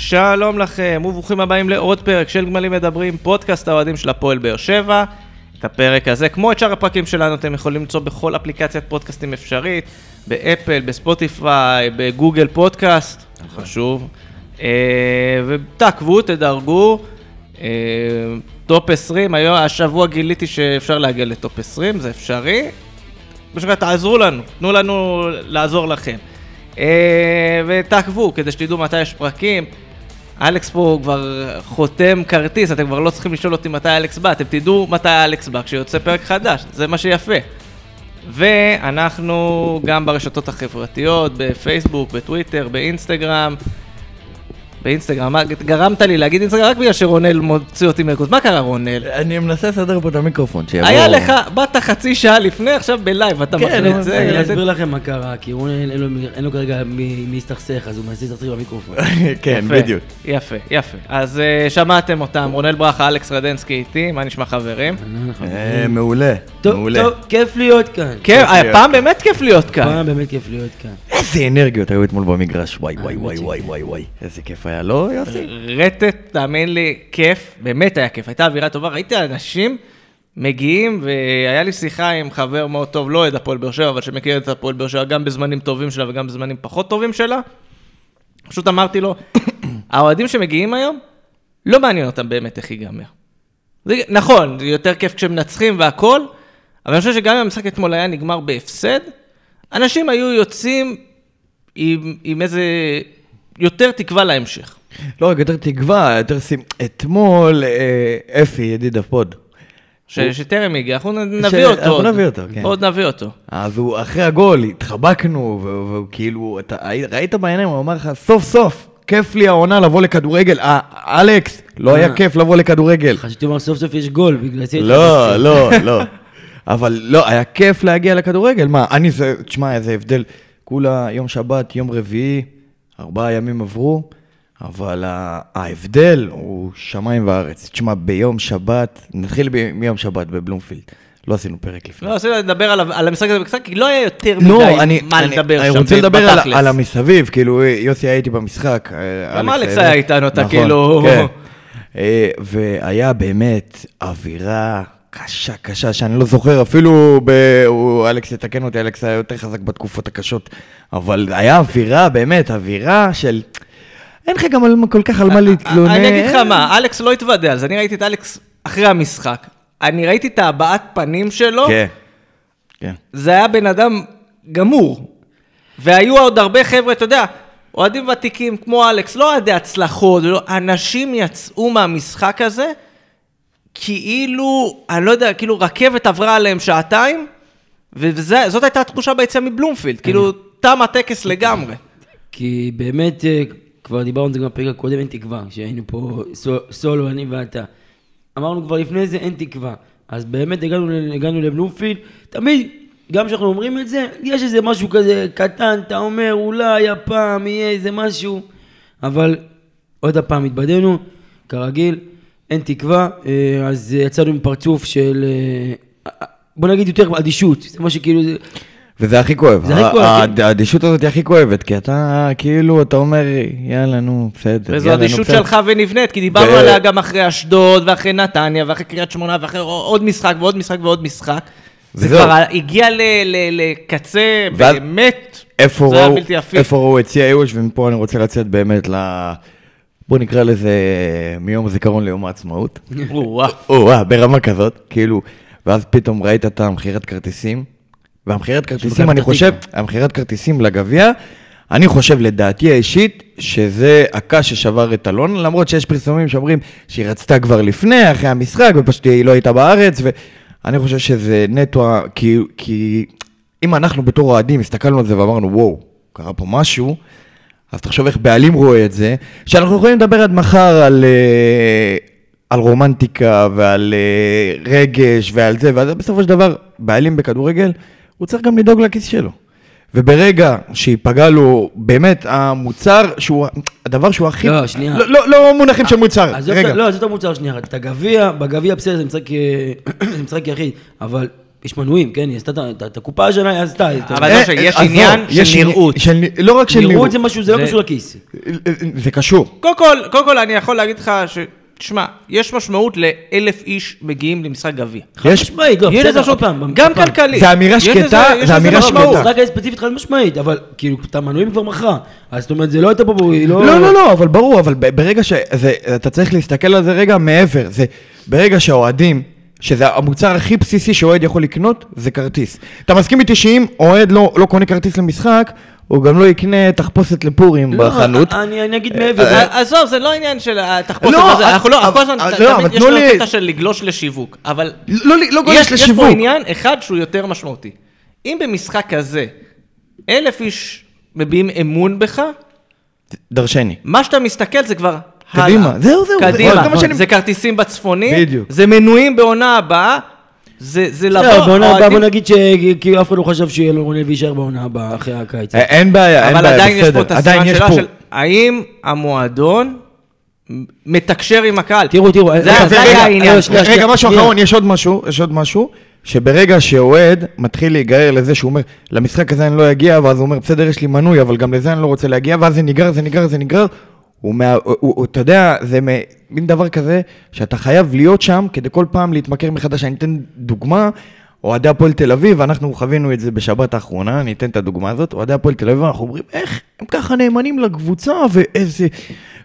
שלום לכם, וברוכים הבאים לעוד פרק של גמלים מדברים, פודקאסט האוהדים של הפועל באר שבע. את הפרק הזה, כמו את שאר הפרקים שלנו, אתם יכולים למצוא בכל אפליקציית פודקאסטים אפשרית, באפל, בספוטיפיי, בגוגל פודקאסט, חשוב. אה, ותעקבו, תדרגו. אה, top 20, היום, השבוע גיליתי שאפשר להגיע ל top 20, זה אפשרי. פשוט תעזרו לנו, תנו לנו לעזור לכם. אה, ותעקבו כדי שתדעו מתי יש פרקים. אלכס פה כבר חותם כרטיס, אתם כבר לא צריכים לשאול אותי מתי אלכס בא, אתם תדעו מתי אלכס בא כשיוצא פרק חדש, זה מה שיפה. ואנחנו גם ברשתות החברתיות, בפייסבוק, בטוויטר, באינסטגרם. באינסטגרם, מה, גרמת לי להגיד אינסטגרם רק בגלל שרונל מוציא אותי מריכוז. מה קרה רונל? אני מנסה לסדר פה את המיקרופון, שיבוא... היה לך, באת חצי שעה לפני, עכשיו ב live, אתה כן, מחליט זה. אני אסביר לכם מה קרה, כי רון אין לו- כרגע מי להסתכסך, אז הוא מנסה להסתכסך במיקרופון. כן, יפה, בדיוק. יפה, יפה. אז uh, שמעתם אותם, רונל ברכה, אלכס רדנסקי איתי, מה נשמע חברים? אה, מעולה, טוב, מעולה. טוב, כיף להיות כאן. כן, הפעם באמת כיף להיות כאן. פעם באמת כיף להיות כאן. איזה אנרגיות היו אתמול במגרש, וואי וואי. וואי וואי וואי. איזה כיף היה, לא יוסי? רטט, תאמין לי, כיף, באמת היה כיף, הייתה אווירה טובה, ראיתי אנשים מגיעים, והיה לי שיחה עם חבר מאוד טוב, לא אוהד הפועל באר שבע, אבל שמכיר את הפועל באר שבע גם בזמנים טובים שלה וגם בזמנים פחות טובים שלה. פשוט אמרתי לו, האוהדים שמגיעים היום, לא מעניין אותם באמת איך ייגמר. נכון, זה יותר כיף כשמנצחים והכל, אבל אני חושב שגם אם המשחק אתמול היה נגמר בהפסד, אנשים היו יוצאים עם, עם איזה יותר תקווה להמשך. לא רק יותר תקווה, יותר שים... אתמול, אה, אפי, ידיד הפוד. ש, שטרם הגיע, אנחנו נ- ש- נביא אותו. אנחנו עוד. נביא אותו, כן. עוד נביא אותו. אז הוא, אחרי הגול, התחבקנו, והוא והוא כאילו, אתה ראית בעיניים, הוא אמר לך, סוף סוף, כיף לי העונה לבוא לכדורגל. אה, אלכס, לא היה אה. כיף לבוא לכדורגל. חשבתי לומר סוף סוף יש גול, בגלל זה... לא, לא, לא. אבל לא, היה כיף להגיע לכדורגל. מה, אני זה, תשמע, איזה הבדל. כולה יום שבת, יום רביעי, ארבעה ימים עברו, אבל ההבדל הוא שמיים וארץ. תשמע, ביום שבת, נתחיל ב- מיום שבת בבלומפילד. לא עשינו פרק לפני. לא, רציתי לדבר על, על המשחק הזה בקצת, כי לא היה יותר לא, מדי אני, מה אני, לדבר אני שם רוצה לדבר על. על המסביב, כאילו יוסי היה איתי במשחק. אה, גם אלכס היה- היה איתנו, אתה נכון, כאילו- כן. אה, והיה באמת אווירה קשה, קשה, שאני לא זוכר, אפילו, ב... הוא, אלכס יתקן אותי, אלכס היה יותר חזק בתקופות הקשות, אבל היה אווירה, באמת, אווירה של... אין לך גם על- כל כך על מה להתלונן. אני אגיד לך מה, אלכס לא התוודע על זה, אני ראיתי את אלכס אחרי המשחק. אני ראיתי את הבעת פנים שלו, כן, כן. זה היה בן אדם גמור. והיו עוד הרבה חבר'ה, אתה יודע, אוהדים ותיקים כמו אלכס, לא אוהדי הצלחות, לא, אנשים יצאו מהמשחק הזה, כאילו, אני לא יודע, כאילו רכבת עברה עליהם שעתיים, וזאת הייתה התחושה ביציאה מבלומפילד, כאילו, תם הטקס לגמרי. כי באמת, אה, כבר דיברנו על זה גם בפרק הקודם, אין תקווה, שהיינו פה סו- סולו, אני ואתה. אמרנו כבר לפני זה, אין תקווה. אז באמת הגענו, הגענו לבלומפילד, תמיד, גם כשאנחנו אומרים את זה, יש איזה משהו כזה קטן, אתה אומר, אולי הפעם יהיה איזה משהו, אבל עוד הפעם התבדינו, כרגיל, אין תקווה, אה, אז יצאנו עם פרצוף של, אה, בוא נגיד יותר אדישות, זה מה שכאילו, זה- וזה הכי כואב. זה הכי כואב, ה- כן. האדישות הזאת היא הכי כואבת, כי אתה כאילו, אתה אומר, יאללה, נו, בסדר. וזו אדישות בסדר." שלך ונבנית, כי דיברנו עליה גם אחרי אשדוד, ואחרי נתניה, ואחרי קריית שמונה, ואחרי עוד משחק ועוד משחק ועוד משחק. זה. כבר הגיע ל- ל- לקצה באמת, זה היה בלתי הפיך. איפה ראו את שיא הייאוש, ומפה אני רוצה לצאת באמת ל... בוא נקרא לזה מיום הזיכרון ליום העצמאות. או-אה. או-אה, ברמה כזאת, כאילו, ואז פתאום ראית את המכירת כרטיסים, והמכירת כרטיסים, אני חושב. המכירת כרטיסים לגביע, אני חושב, לדעתי האישית, שזה הקש ששבר את אלון, למרות שיש פרסומים שאומרים שהיא רצתה כבר לפני, אחרי המשחק, ופשוט היא לא הייתה בארץ, ואני חושב שזה נטו, כי, כי אם אנחנו בתור אוהדים הסתכלנו על זה ואמרנו, וואו, קרה פה משהו, אז תחשוב איך בעלים רואה את זה, שאנחנו יכולים לדבר עד מחר על, אה, על רומנטיקה ועל אה, רגש ועל זה, ואז בסופו של דבר, בעלים בכדורגל, הוא צריך גם לדאוג לכיס שלו. וברגע שייפגע לו באמת המוצר, שהוא, הדבר שהוא הכי... לא, שנייה. לא, לא, לא מונחים של מוצר, רגע. לא, עזוב את המוצר שנייה, את הגביע, בגביע בסדר, זה משחק, אה, זה משחק יחיד, אבל יש מנויים, כן? היא עשתה את הקופה השנה, היא עשתה. את ה- אבל אה, לא, שיש עניין של יש עניין- נראות. של נ- לא רק של נראות נראות. זה משהו, זה לא זה- קשור לכיס. זה קשור. קודם כל, אני יכול להגיד לך ש... תשמע, יש משמעות לאלף איש מגיעים למשחק גביע. יש- משמעית, לא, יש לזה בסדר, עוד פעם, גם. כלכלית. זה אמירה שקטה, זה יש לזה אמירה משמעות. שקטה. המשחק ספציפית חד משמעית, אבל כאילו, את המנויים כבר מכרה. אז זאת אומרת, זה לא הייתה פה, היא לא... לא, לא, לא, אבל ברור, אבל ב- ברגע ש... זה, אתה צריך להסתכל על זה רגע מעבר. זה ברגע שהאוהדים, שזה המוצר הכי בסיסי שאוהד יכול לקנות, זה כרטיס. אתה מסכים איתי שאם אוהד לא, לא קונה כרטיס למשחק, הוא גם לא יקנה תחפושת לפורים לא, בחנות. אני אני אגיד מעבר. אה, ע- עזוב, זה לא עניין של התחפושת לא, הזה, אנחנו לא, כל הזמן, לא, תמיד אבל יש לנו לי- קטע של לגלוש לשיווק, אבל לא, לא, לא גולש יש יש לשיווק. פה עניין אחד שהוא יותר משמעותי. אם במשחק כזה אלף איש מביעים אמון בך, דרשני. מה שאתה מסתכל זה כבר קדימה. זהו, זהו, זה- קדימה, זה כרטיסים בצפונים, בדיוק. זה מנויים בעונה הבאה, זה זה לבוא, בסדר, בעונה הבאה בוא נגיד שכאילו אף אחד לא חשב שיהיה לו רונל ויישאר בעונה הבאה אחרי הקיץ. אה, אין בעיה, אין אבל בעיה, עדיין יש פה בסדר. את הסימן פה. של האם המועדון מתקשר עם הקהל. תראו, תראו, זה זה רגע, היה העניין. רגע, משהו. אחרון, יש עוד משהו, יש עוד משהו, שברגע שאוהד מתחיל להיגרר לזה שהוא אומר, למשחק הזה אני לא אגיע, ואז הוא אומר, בסדר, יש לי מנוי, אבל גם לזה אני לא רוצה להגיע, ואז זה נגרר, זה נגרר, זה נגרר, הוא, מה, הוא, הוא, הוא, אתה יודע, זה מין דבר כזה, שאתה חייב להיות שם כדי כל פעם להתמכר מחדש. אני אתן דוגמה, אוהדי הפועל תל אביב, אנחנו חווינו את זה בשבת האחרונה, אני אתן את הדוגמה הזאת, אוהדי הפועל תל אביב, אנחנו אומרים, איך הם ככה נאמנים לקבוצה, ואיזה...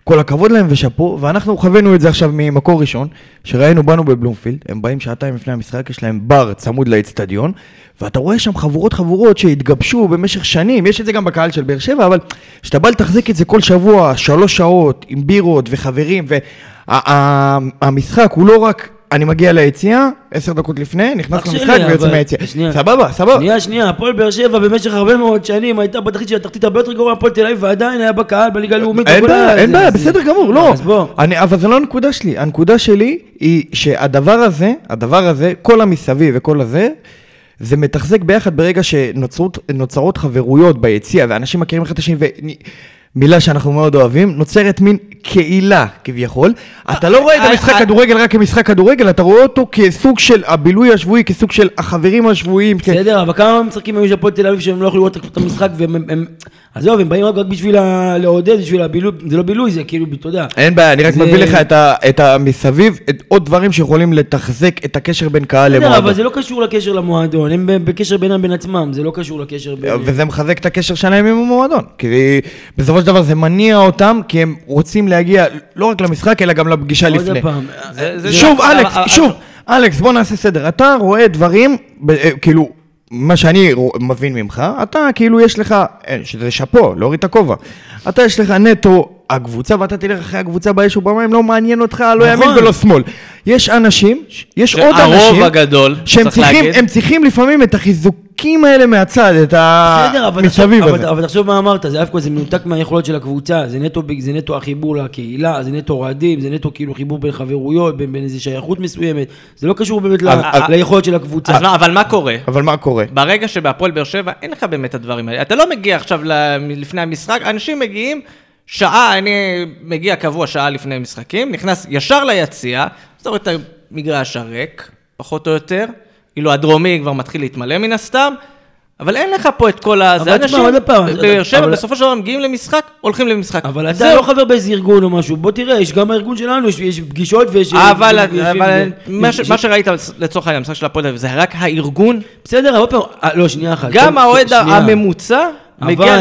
כל הכבוד להם ושאפו, ואנחנו חווינו את זה עכשיו ממקור ראשון, שראינו בנו בבלומפילד, הם באים שעתיים לפני המשחק, יש להם בר צמוד לאצטדיון, ואתה רואה שם חבורות חבורות שהתגבשו במשך שנים, יש את זה גם בקהל של באר שבע, אבל כשאתה בא לתחזק את זה כל שבוע, שלוש שעות, עם בירות וחברים, והמשחק הוא לא רק... אני מגיע ליציאה, עשר דקות לפני, נכנס למשחק ויוצא מהיציאה. סבבה, סבבה. שנייה, שנייה, הפועל באר שבע במשך הרבה מאוד שנים הייתה בתחתית של התחתית הרבה יותר גרועה מהפועל תל אביב, ועדיין היה בקהל בליגה הלאומית. אין בעיה, אין בעיה, בסדר גמור, לא. אז בוא. אני, אבל זה לא הנקודה שלי. הנקודה שלי היא שהדבר הזה, הדבר הזה, כל המסביב וכל הזה, זה מתחזק ביחד ברגע שנוצרות חברויות ביציע, ואנשים מכירים אחד את השני, ומילה שאנחנו מאוד אוהבים, נוצרת מין קהילה כביכול. אתה לא רואה את אה, המשחק אה, כדורגל רק כמשחק כדורגל, אתה רואה אותו כסוג של הבילוי השבועי, כסוג של החברים השבועיים. כ- בסדר, אבל כמה משחקים היו של הפועל תל אביב שהם לא יכלו לראות את המשחק והם... עזוב, הם באים רק רק בשביל ה- לעודד, בשביל הבילוי, זה לא בילוי, זה כאילו, אתה יודע. אין בעיה, אני רק זה- מביא לך את, ה, את המסביב, את עוד דברים שיכולים לתחזק את הקשר בין קהל בסדר, למועדון. אבל זה לא קשור לקשר למועדון, הם בקשר בינם בין עצמם, זה לא קשור לקשר בין... וזה מחזק את הקשר שלהם עם המועדון. כי בסופו של דבר זה מניע אותם, כי הם רוצים להגיע לא רק למשחק, אלא גם לפגישה לפני. פעם, זה- זה- שוב, אבל- אלכס, אבל- שוב, אלכס, בוא נעשה סדר. אתה רואה דברים, אה, כאילו, מה שאני מבין ממך, אתה כאילו יש לך, אה, שזה שאפו, להוריד את הכובע. אתה יש לך נטו הקבוצה, ואתה תלך אחרי הקבוצה באש ובמים, לא מעניין אותך, לא ימין נכון. ולא שמאל. יש אנשים, יש עוד אנשים, הרוב הגדול, שהם צריך צריכים, להגיד. הם צריכים לפעמים את החיזוקים האלה מהצד, את בסדר, אבל תחשוב- המסביב אבל- הזה. אבל תחשוב מה אמרת, זה אף כל זה מנותק מהיכולות של הקבוצה, זה נטו, זה נטו החיבור לקהילה, זה נטו אוהדים, זה נטו כאילו חיבור בין חברויות, בין בין איזו שייכות מסוימת, זה לא קשור באמת ל- אז- אז- ליכולת של הקבוצה. אז מה- אבל מה קורה? אבל מה קורה? ברגע שבהפועל באר שבע אין לך באמת את הדברים האלה. אתה לא מגיע עכשיו לפני המשחק, אנשים מגיעים שעה, אני מגיע קבוע שעה לפני משחקים, נכנס ישר ליציע, אתה רואה את המגרש הריק, פחות או יותר, כאילו הדרומי כבר מתחיל להתמלא מן הסתם, אבל אין לך פה את כל. אבל תשמע, אנשים בבאר שבע אבל- בסופו של דבר מגיעים למשחק, הולכים למשחק. אבל אתה. לא חבר באיזה ארגון או משהו, בוא תראה, יש גם הארגון שלנו, יש- יש פגישות ויש... אבל, מה שראית לצורך העניין, המשחק של הפועל זה רק הארגון בסדר, עוד פעם, אה, לא, שנייה אחת. גם האוהד. הממוצע מגיע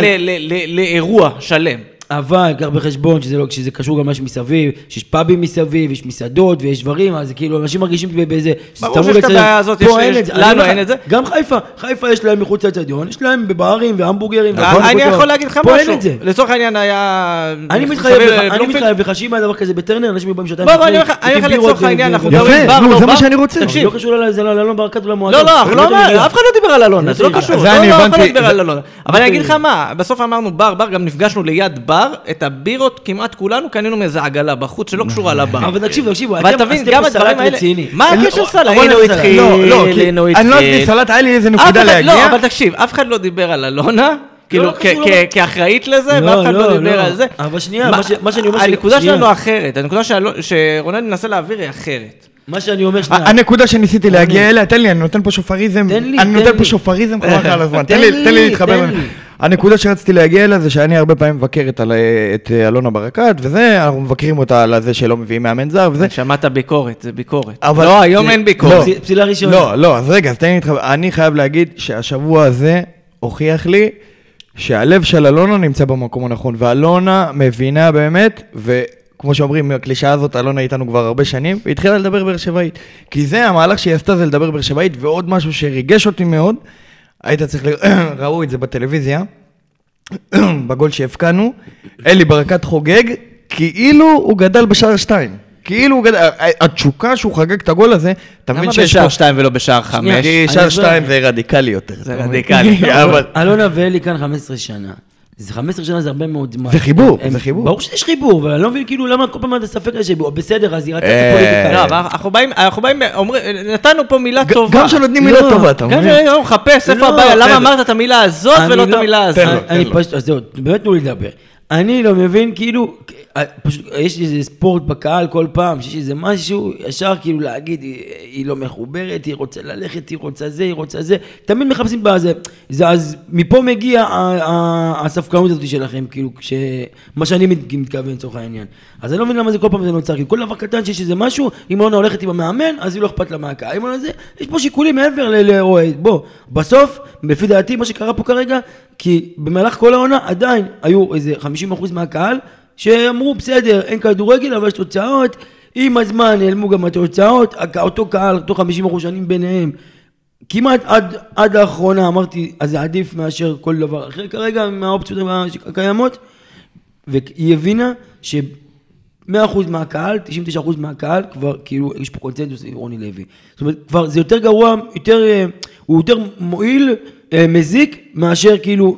לאירוע שלם. אבל קח בחשבון שזה לא, שזה קשור גם למשהו מסביב, שיש פאבים מסביב, יש מסעדות ויש דברים, אז כאילו אנשים מרגישים באיזה... ברור שיש את. הבעיה הזאת, פה יש- אין יש- זה, לנו אין את זה. גם חיפה, חיפה יש להם מחוץ לאצטדיון, יש להם בברים והמבורגרים. אני יכול. להגיד לך פה אין משהו. את זה. לצורך העניין היה... אני מתחייב לך, שאם היה דבר כזה בטרנר, אנשים באים שעתיים בוא, בוא, אני אומר לך- לצורך העניין, אנחנו מדברים בר לא זה מה בר. שאני רוצה. תקשיב, לא קשור לא לאלון ברקת ולמועדון. לא, לא, לא, באמת אני אף אחד לא דיבר על אלונה, זה לא קשור. זה לא, אני לא, לא הבנתי. אבל אני אגיד לך מה, בסוף אמרנו בר, בר, גם נפגשנו ליד בר, את הבירות כמעט כולנו קנינו מאיזה עגלה בחוץ שלא קשורה לבר. אבל תקשיבו, תקשיבו, אבל אתם עשיתם פה סלט. רציני. מה לא, הקשר סלט? הנה הוא. התחיל, לא, לא, כי הנה הוא אני לא התחיל. עשיתי סלט, היה לי איזה נקודה אחד- להגיע. לא, אבל תקשיב, אף אחד לא דיבר על אלונה, כאילו, לא כ- קשור, כ- אבל- כאחראית לזה, לא, ואף אחד לא לא, דיבר לא. על זה. אבל שנייה, מה שאני אומר הנקודה. שלנו אחרת, הנקודה שרונן מנסה להעביר היא אחרת. מה שאני אומר, שנייה. הנקודה שניסיתי להגיע אני- אליה, תן לי, אני נותן פה שופריזם, תן לי, אני תן נותן פה לי. שופריזם חבל לך על הזמן, תן לי, לי, תן לי להתחבר. לי. הנקודה שרציתי להגיע אליה זה שאני הרבה פעמים מבקר את על- את אלונה ברקת, וזה, אנחנו מבקרים אותה על זה שלא מביאים מאמן זר וזה. שמעת ביקורת, זה ביקורת. אבל- לא, היום זה- אין ביקורת. לא. פסיל- פסילה ראשונה. לא, לא, אז רגע, אז תן לי להתחבר. אני חייב להגיד שהשבוע הזה הוכיח לי שהלב של אלונה נמצא במקום הנכון, ואלונה מבינה באמת, וכמו שאומרים, הקלישאה הזאת, אלונה איתנו כבר הרבה שנים, והתחילה לדבר באר שבעית. כי זה, המהלך שהיא עשתה זה לדבר באר שבעית, ועוד משהו שריגש אותי מאוד, היית צריך, ל... ראו את זה בטלוויזיה, בגול שהבקענו, אלי ברקת חוגג, כאילו הוא גדל בשער שתיים. כאילו הוא גדל, התשוקה שהוא חגג את הגול הזה, אתה מבין למה שיש בשער פה... שתיים ולא בשער חמש? כי שער שתיים. זה רדיקלי יותר. זה? רדיקלי. אבל... אלונה ואלי כאן 15 שנה. זה 15 שנה זה הרבה מאוד זמן. זה חיבור, הם- זה חיבור. ברור שיש חיבור, אבל אני לא מבין כאילו למה כל פעם אתה ספק על שבוע. בסדר, אז היא רצתה אה, את הפוליטיקה. לא, אבל אנחנו באים, אנחנו באים, אומרים, נתנו פה מילה טובה. גם כשנותנים לא, מילה טובה, אתה גם מבין? כשאני מחפש איפה לא, הבעיה, למה. אמרת את המילה הזאת ולא את לא- המילה תן הזאת? לו. אני פשוט, אז זהו, באמת תנו לי לדבר. אני לא מבין, כאילו, פשוט, יש איזה ספורט בקהל כל פעם, שיש איזה משהו, ישר כאילו להגיד, היא, היא לא מחוברת, היא רוצה ללכת, היא רוצה זה, היא רוצה זה, תמיד מחפשים בזה. זה, אז מפה מגיע הספקנות הזאת שלכם, כאילו, כש... מה שאני מת- מתכוון לצורך העניין. אז אני לא מבין למה זה כל פעם זה נוצר, כי כל דבר קטן שיש איזה משהו, אם לא הולכת עם המאמן, אז היא לא אכפת לה מהקהל. אם לא זה, יש פה שיקולים מעבר לאוהד. בוא, בסוף, לפי דעתי, מה שקרה פה כרגע, כי במהלך כל העונה עדיין היו איזה 50% מהקהל שאמרו בסדר, אין כדורגל אבל יש תוצאות, עם הזמן נעלמו גם התוצאות, אותו קהל, אותו 50% שנים ביניהם, כמעט עד, עד האחרונה אמרתי, אז זה עדיף מאשר כל דבר אחר כרגע מהאופציות הקיימות, והיא הבינה ש... 100% מהקהל, 99% מהקהל, כבר כאילו יש פה קונצנזוס עם רוני לוי. זאת אומרת, כבר זה יותר גרוע, יותר, הוא יותר מועיל, מזיק, מאשר כאילו,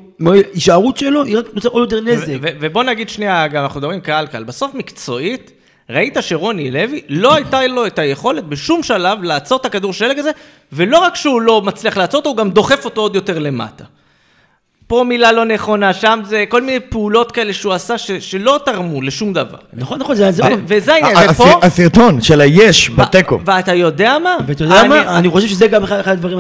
הישארות שלו, היא רק נוצר עוד יותר נזק. ובוא נגיד שנייה, גם אנחנו מדברים קהל קהל, בסוף מקצועית, ראית שרוני לוי, לא הייתה לו את היכולת בשום שלב לעצור את הכדור שלג הזה, ולא רק שהוא לא מצליח לעצור אותו, הוא גם דוחף אותו עוד יותר למטה. פה מילה לא נכונה, שם זה כל מיני פעולות כאלה שהוא עשה ש- שלא תרמו לשום דבר. נכון, נכון, זה יעזור. ו- וזה העניין, ופה... הסר- הסרטון של היש בתיקו. ואתה יודע מה? ואתה יודע אני- מה? אני חושב שזה גם אחד הדברים,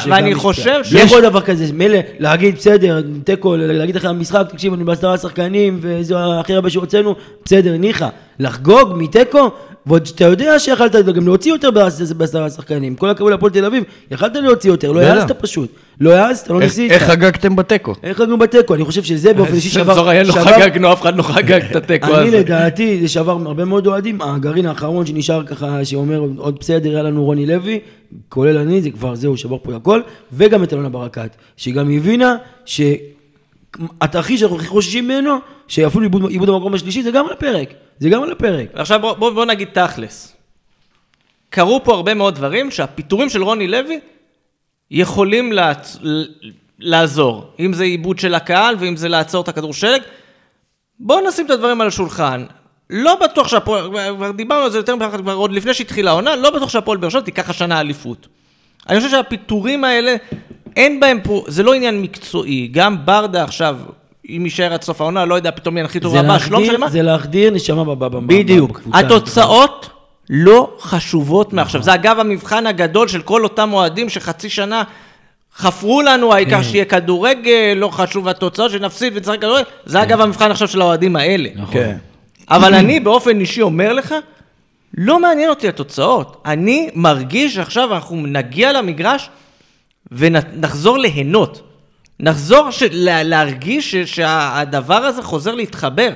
שגם ואני. חושב לא שיש- יכול דבר כזה, מילא להגיד בסדר, תיקו, להגיד לך המשחק, תקשיב, אני בעשרה שחקנים, וזה הכי הרבה שהוצאנו, בסדר, ניחא. לחגוג מתיקו, ועוד שאתה יודע שיכלת גם להוציא יותר בעש- בעשרה שחקנים. כל הכבוד להפועל תל אביב, יכלת להוציא יותר, לא. העזת פשוט. לא העזת, לא ניסית. איך חגגתם בתיקו? איך חגגנו בתיקו? אני חושב שזה באופן אישי שבר... זורעיין לא חגגנו, אף אחד לא חגג את התיקו אני הזה. לדעתי, זה שבר הרבה מאוד אוהדים, הגרעין האחרון שנשאר ככה, שאומר עוד בסדר, היה לנו רוני לוי, כולל אני, זה כבר זהו, שבר פה הכל, וגם את אלונה ברקת, שהיא גם הבינה שהתרחיש שאנחנו הכי חוששים ממנו, שאפילו איבוד המקום השלישי, זה גם על הפרק, זה גם על הפרק. עכשיו בוא, בוא, בוא נגיד תכלס. קרו פה הרבה מאוד דברים שהפיטורים של רוני לוי יכולים לעצ... לעזור. אם זה עיבוד של הקהל ואם זה לעצור את הכדור שלג. בואו נשים את הדברים על השולחן. לא בטוח שהפועל, כבר דיברנו על זה יותר אחת, כבר עוד לפני שהתחילה העונה, לא בטוח שהפועל באר שבע תיקח השנה אליפות. אני חושב שהפיטורים האלה, אין בהם פה, זה לא עניין מקצועי. גם ברדה עכשיו, אם יישאר עד סוף העונה, לא יודע, פתאום יהיה הכי טוב הבא, לא משנה מה. להחדיר, זה להחדיר נשמה ב- ב- ב- בדיוק. התוצאות לא חשובות מעכשיו. זה אגב המבחן הגדול של כל אותם אוהדים שחצי שנה חפרו לנו, העיקר שיהיה כדורגל, לא חשוב התוצאות, שנפסיד ונשחק כדורגל. זה אגב המבחן עכשיו של האוהדים האלה. נכון. כן. אבל אני באופן אישי אומר לך, לא מעניין אותי התוצאות. אני מרגיש שעכשיו אנחנו נגיע למגרש ונחזור ליהנות. נחזור ש... לה... להרגיש ש... שהדבר הזה חוזר להתחבר.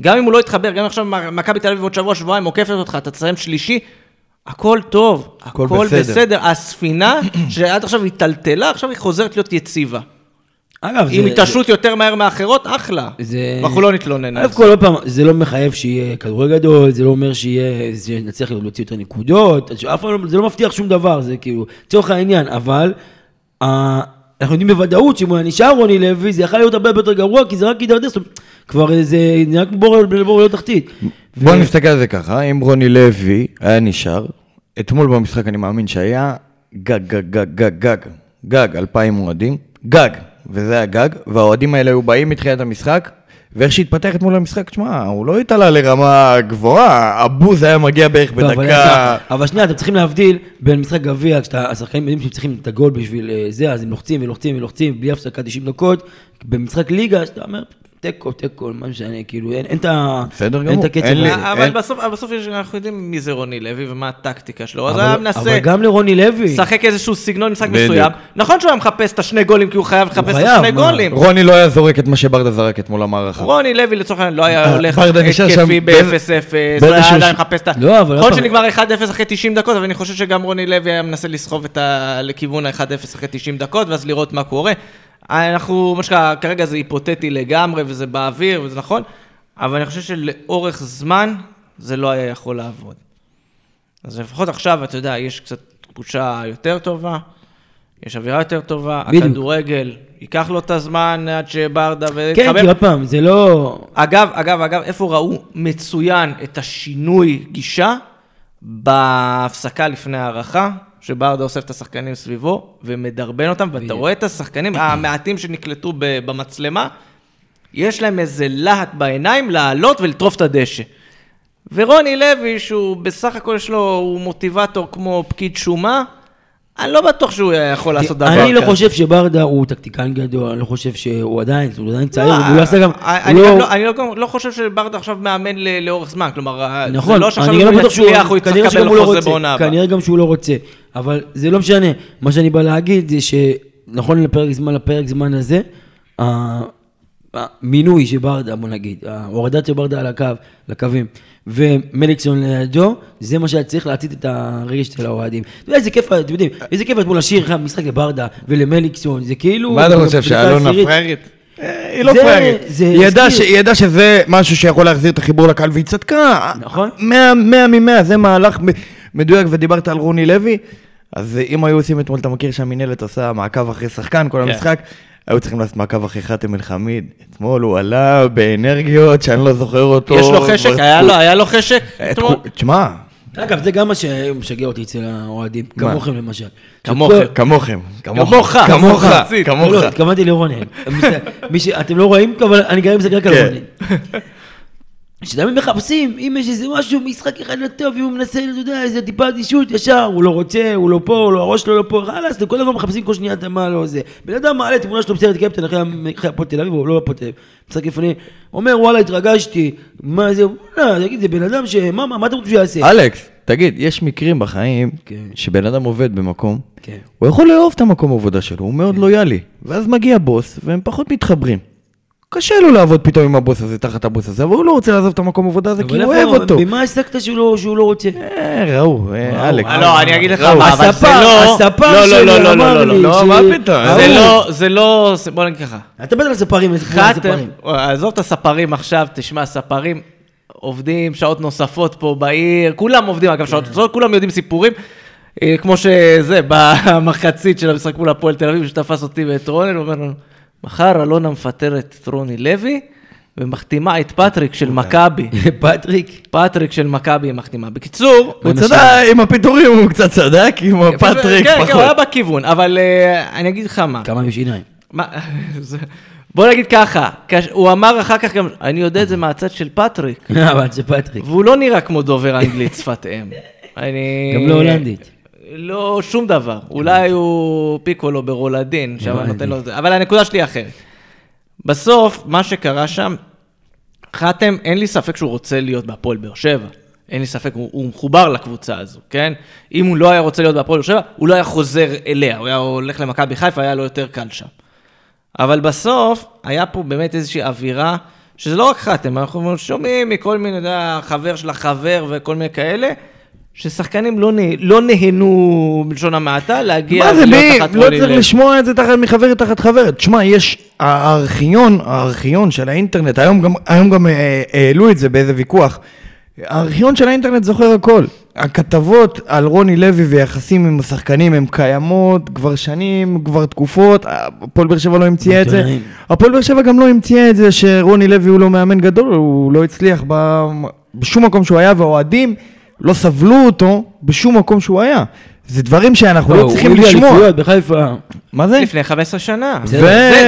גם אם הוא לא יתחבר, גם אם עכשיו מכבי תל אביב עוד שבוע, שבועיים עוקפת אותך, אתה תסיים שלישי, הכל טוב, הכל הכל, בסדר. בסדר. הספינה שעד עכשיו היא טלטלה, עכשיו היא חוזרת להיות יציבה. אגב, עם זה- התעשרות יותר מהר מאחרות, אחלה. זה- אנחנו לא נתלונן על א' זה. כל עוד פעם, זה לא מחייב שיהיה כדורגל גדול, זה לא אומר שיהיה, שנצליח להוציא יותר נקודות, אף פעם לא- זה לא מבטיח שום דבר, זה כאילו, לצורך העניין, אבל אנחנו יודעים בוודאות שאם הוא היה נשאר רוני לוי, זה יכול להיות הרבה יותר גרוע, כי זה רק הידרדר, אומרת, כבר זה נראה כמו בור ללא תחתית. בוא ו- נסתכל על זה ככה, אם רוני לוי היה נשאר, אתמול במשחק אני מאמין שהיה גג, גג, גג, גג, גג, גג, אלפיים אוהדים, גג, וזה היה גג, והאוהדים האלה היו באים מתחילת המשחק, ואיך שהתפתח אתמול המשחק, תשמע, הוא לא התעלה לרמה גבוהה, הבוז היה מגיע בערך לא, אבל- בדקה... אבל שנייה, אתם צריכים להבדיל בין משחק גביע, כשהשחקנים יודעים שהם צריכים את הגול בשביל אה, זה, אז הם לוחצים ולוחצים ולוחצים, בלי הפסקה 90 דקות. במשחק ליגה, שאתה אומר, תיקו, תיקו, מה משנה, כאילו, אין אין את ה... בסדר אין גמור, את הקצב אין לי- הזה. אבל בסוף, אבל בסוף יש- אנחנו יודעים מי זה רוני לוי ומה הטקטיקה שלו, אז היה מנסה אבל גם לרוני לוי. לשחק איזשהו סגנון משחק. מסוים. נכון שהוא היה מחפש את השני גולים כי הוא חייב לחפש את השני? גולים. רוני לא היה זורק את מה שברדה זרק אתמול למערכה. רוני לוי לצורך העניין לא היה אה, הולך התקפי באיזה- ב-0-0, לא היה עדיין מחפש את ה... לא, נכון עוד פעם- שנגמר 1-0 אחרי 90 דקות, אבל אני חושב שגם רוני לוי היה מנסה לסחוב את ה... לכיוון ה-1-0 אחרי 90 דקות, ואז לראות מה קורה. אנחנו, מה שנקרא, כרגע זה היפותטי לגמרי, וזה באוויר, וזה נכון, אבל אני חושב שלאורך זמן זה לא היה יכול לעבוד. אז לפחות עכשיו, אתה יודע, יש קצת תחושה יותר טובה, יש אווירה יותר טובה, בדיוק. הכדורגל, ייקח לו את הזמן עד שברדה כן, ויתחבר. כי עוד פעם, זה לא... אגב, אגב, אגב, איפה ראו מצוין את השינוי גישה? בהפסקה לפני ההערכה, שברדה אוסף את השחקנים סביבו ומדרבן אותם, ואתה. רואה את השחקנים המעטים שנקלטו במצלמה, יש להם איזה להט בעיניים לעלות ולטרוף את הדשא. ורוני לוי, שהוא בסך הכל יש לו, הוא מוטיבטור כמו פקיד שומה, אני לא בטוח שהוא יכול לעשות דבר כזה. אני לא חושב שברדה הוא טקטיקן גדול, אני לא חושב שהוא עדיין, הוא עדיין צעיר, לא, והוא יעשה גם... אני הוא גם לא- לא- אני לא- לא חושב שברדה עכשיו מאמן לאורך זמן, כלומר, נכון, זה לא שעכשיו אני לא הוא בטוח שהוא, יצליח, הוא יצטרך כנראה לקבל הוא לא חוזה בעונה הבאה. כנראה גם שהוא לא רוצה, אבל זה לא משנה, מה שאני בא להגיד זה שנכון לפרק זמן, לפרק זמן הזה, המינוי של ברדה, בוא נגיד, ההורדת של ברדה על הקו, לקווים, ומליקסון לידו, זה מה שהיה צריך להצית את הרגש של האוהדים. אתה יודע איזה כיף, אתם יודעים, איזה כיף אתמול לשיר לך משחק לברדה ולמליקסון, זה כאילו... מה אתה חושב, שאלונה פריירית? אה, היא לא. זה היא ידעה שזה משהו שיכול להחזיר את החיבור לקהל, והיא צדקה. נכון. מאה מאה ממאה, זה מהלך מדויק, ודיברת על רוני לוי, אז אם היו עושים אתמול, אתה מכיר שהמינהלת עושה מעקב אחרי שחקן כל כן. המשחק, היו צריכים לעשות מעקב אחרי חאתם אל-חמיד. אתמול הוא עלה באנרגיות שאני לא זוכר אותו. יש לו חשק? היה לו- היה לו חשק? אתמול? כו- תשמע, אגב, זה גם מה שמשגע אותי אצל האוהדים? כמוכם למשל. כמוכם. כמוכם. כמוך, כמוך. כמוך. לא, התכוונתי ש- אתם לא רואים, אבל אני גם מסתכל רק על כן. שתמיד מחפשים, אם יש איזה משהו, משחק אחד לא טוב, אם הוא מנסה, אתה יודע, איזה טיפה אדישות, ישר, הוא לא רוצה, הוא לא פה, הוא לא- הראש שלו לא פה, חלאס, כל הזמן מחפשים כל שנייה את מה לא זה. בן אדם מעלה תמונה שלו בסרט קפטן אחרי הפועל תל אביב, הוא לא הפועל תל אביב, משחק לפני, אומר וואלה התרגשתי, מה זה, וואלה, תגיד, זה בן אדם ש... מה, מה, מה אתם רוצים שהוא יעשה? אלכס, תגיד, יש מקרים בחיים כן. שבן אדם עובד במקום, כן. הוא יכול לאהוב את המקום עבודה שלו, הוא מאוד לויאלי, ואז מגיע בוס, והם פחות מתחברים. קשה לו לעבוד פתאום עם הבוס הזה, תחת הבוס הזה, אבל הוא לא רוצה לעזוב את המקום עבודה הזה, כי הוא אוהב אותו. במה הסקת שהוא לא- שהוא לא רוצה? אה, ראו, אה, אלכס. וואו. לא, אני אגיד לך. מה, אבל זה לא... הספר לא, לא, שלי לא, לא, אמר לי לא. לא, מה פתאום? זה. לא, זה לא, בוא נגיד ככה. אתה מדבר על ספרים. עזוב את הספרים עכשיו, תשמע, ספרים עובדים שעות נוספות פה בעיר, כולם עובדים, אגב, שעות נוספות, כולם יודעים סיפורים. אה, כמו שזה, במחצית של המשחק מול הפועל תל אביב, שתפס אותי ואת רוני, הוא אומר לנו, מחר אלונה מפטרת את רוני לוי, ומחתימה את פטריק של מכבי. פטריק. פטריק של מכבי היא מחתימה. בקיצור, הוא צדק, עם הפיטורים הוא קצת צדק, עם הפטריק כן, כן, הוא היה פחות. בכיוון, אבל אה, אני אגיד לך מה. כמה. מה, זה- בוא נגיד ככה, הוא אמר אחר כך גם, אני יודע את זה מהצד של פטריק, אבל זה פטריק. והוא לא נראה כמו דובר אנגלית שפת אם. אני... גם לא הולנדית. לא, שום דבר. אולי הוא פיקולו ברולדין, שם. נותן לו את זה, אבל הנקודה שלי אחרת. בסוף, מה שקרה שם, חתם, אין לי ספק שהוא רוצה להיות בהפועל באר שבע. אין לי ספק, הוא, הוא מחובר לקבוצה הזו, כן? אם הוא לא היה רוצה להיות בהפועל באר שבע, הוא לא היה חוזר אליה, הוא היה הולך למכבי חיפה, היה לו יותר קל שם. אבל בסוף, היה פה באמת איזושהי אווירה, שזה לא רק חתם, אנחנו שומעים מכל מיני, אתה יודע, חבר של החבר וכל מיני כאלה, ששחקנים לא, נה, לא נהנו, בלשון המעטה, להגיע מה זה, מי? לא צריך. לשמוע את זה תחת מחבר תחת חבר. תשמע, יש הארכיון, הארכיון של האינטרנט, היום גם, היום גם אה, העלו את זה באיזה ויכוח. הארכיון של האינטרנט זוכר הכל. הכתבות על רוני לוי ויחסים עם השחקנים הן קיימות כבר שנים, כבר תקופות, הפועל באר שבע לא המציאה את זה. הפועל באר שבע גם לא המציאה את זה שרוני לוי הוא לא מאמן גדול, הוא לא הצליח. בשום מקום שהוא היה, והאוהדים לא סבלו אותו בשום מקום שהוא היה. זה דברים שאנחנו לא הוא צריכים הביא לשמוע. אליפויות בחיפה. מה זה? לפני 15 שנה. זה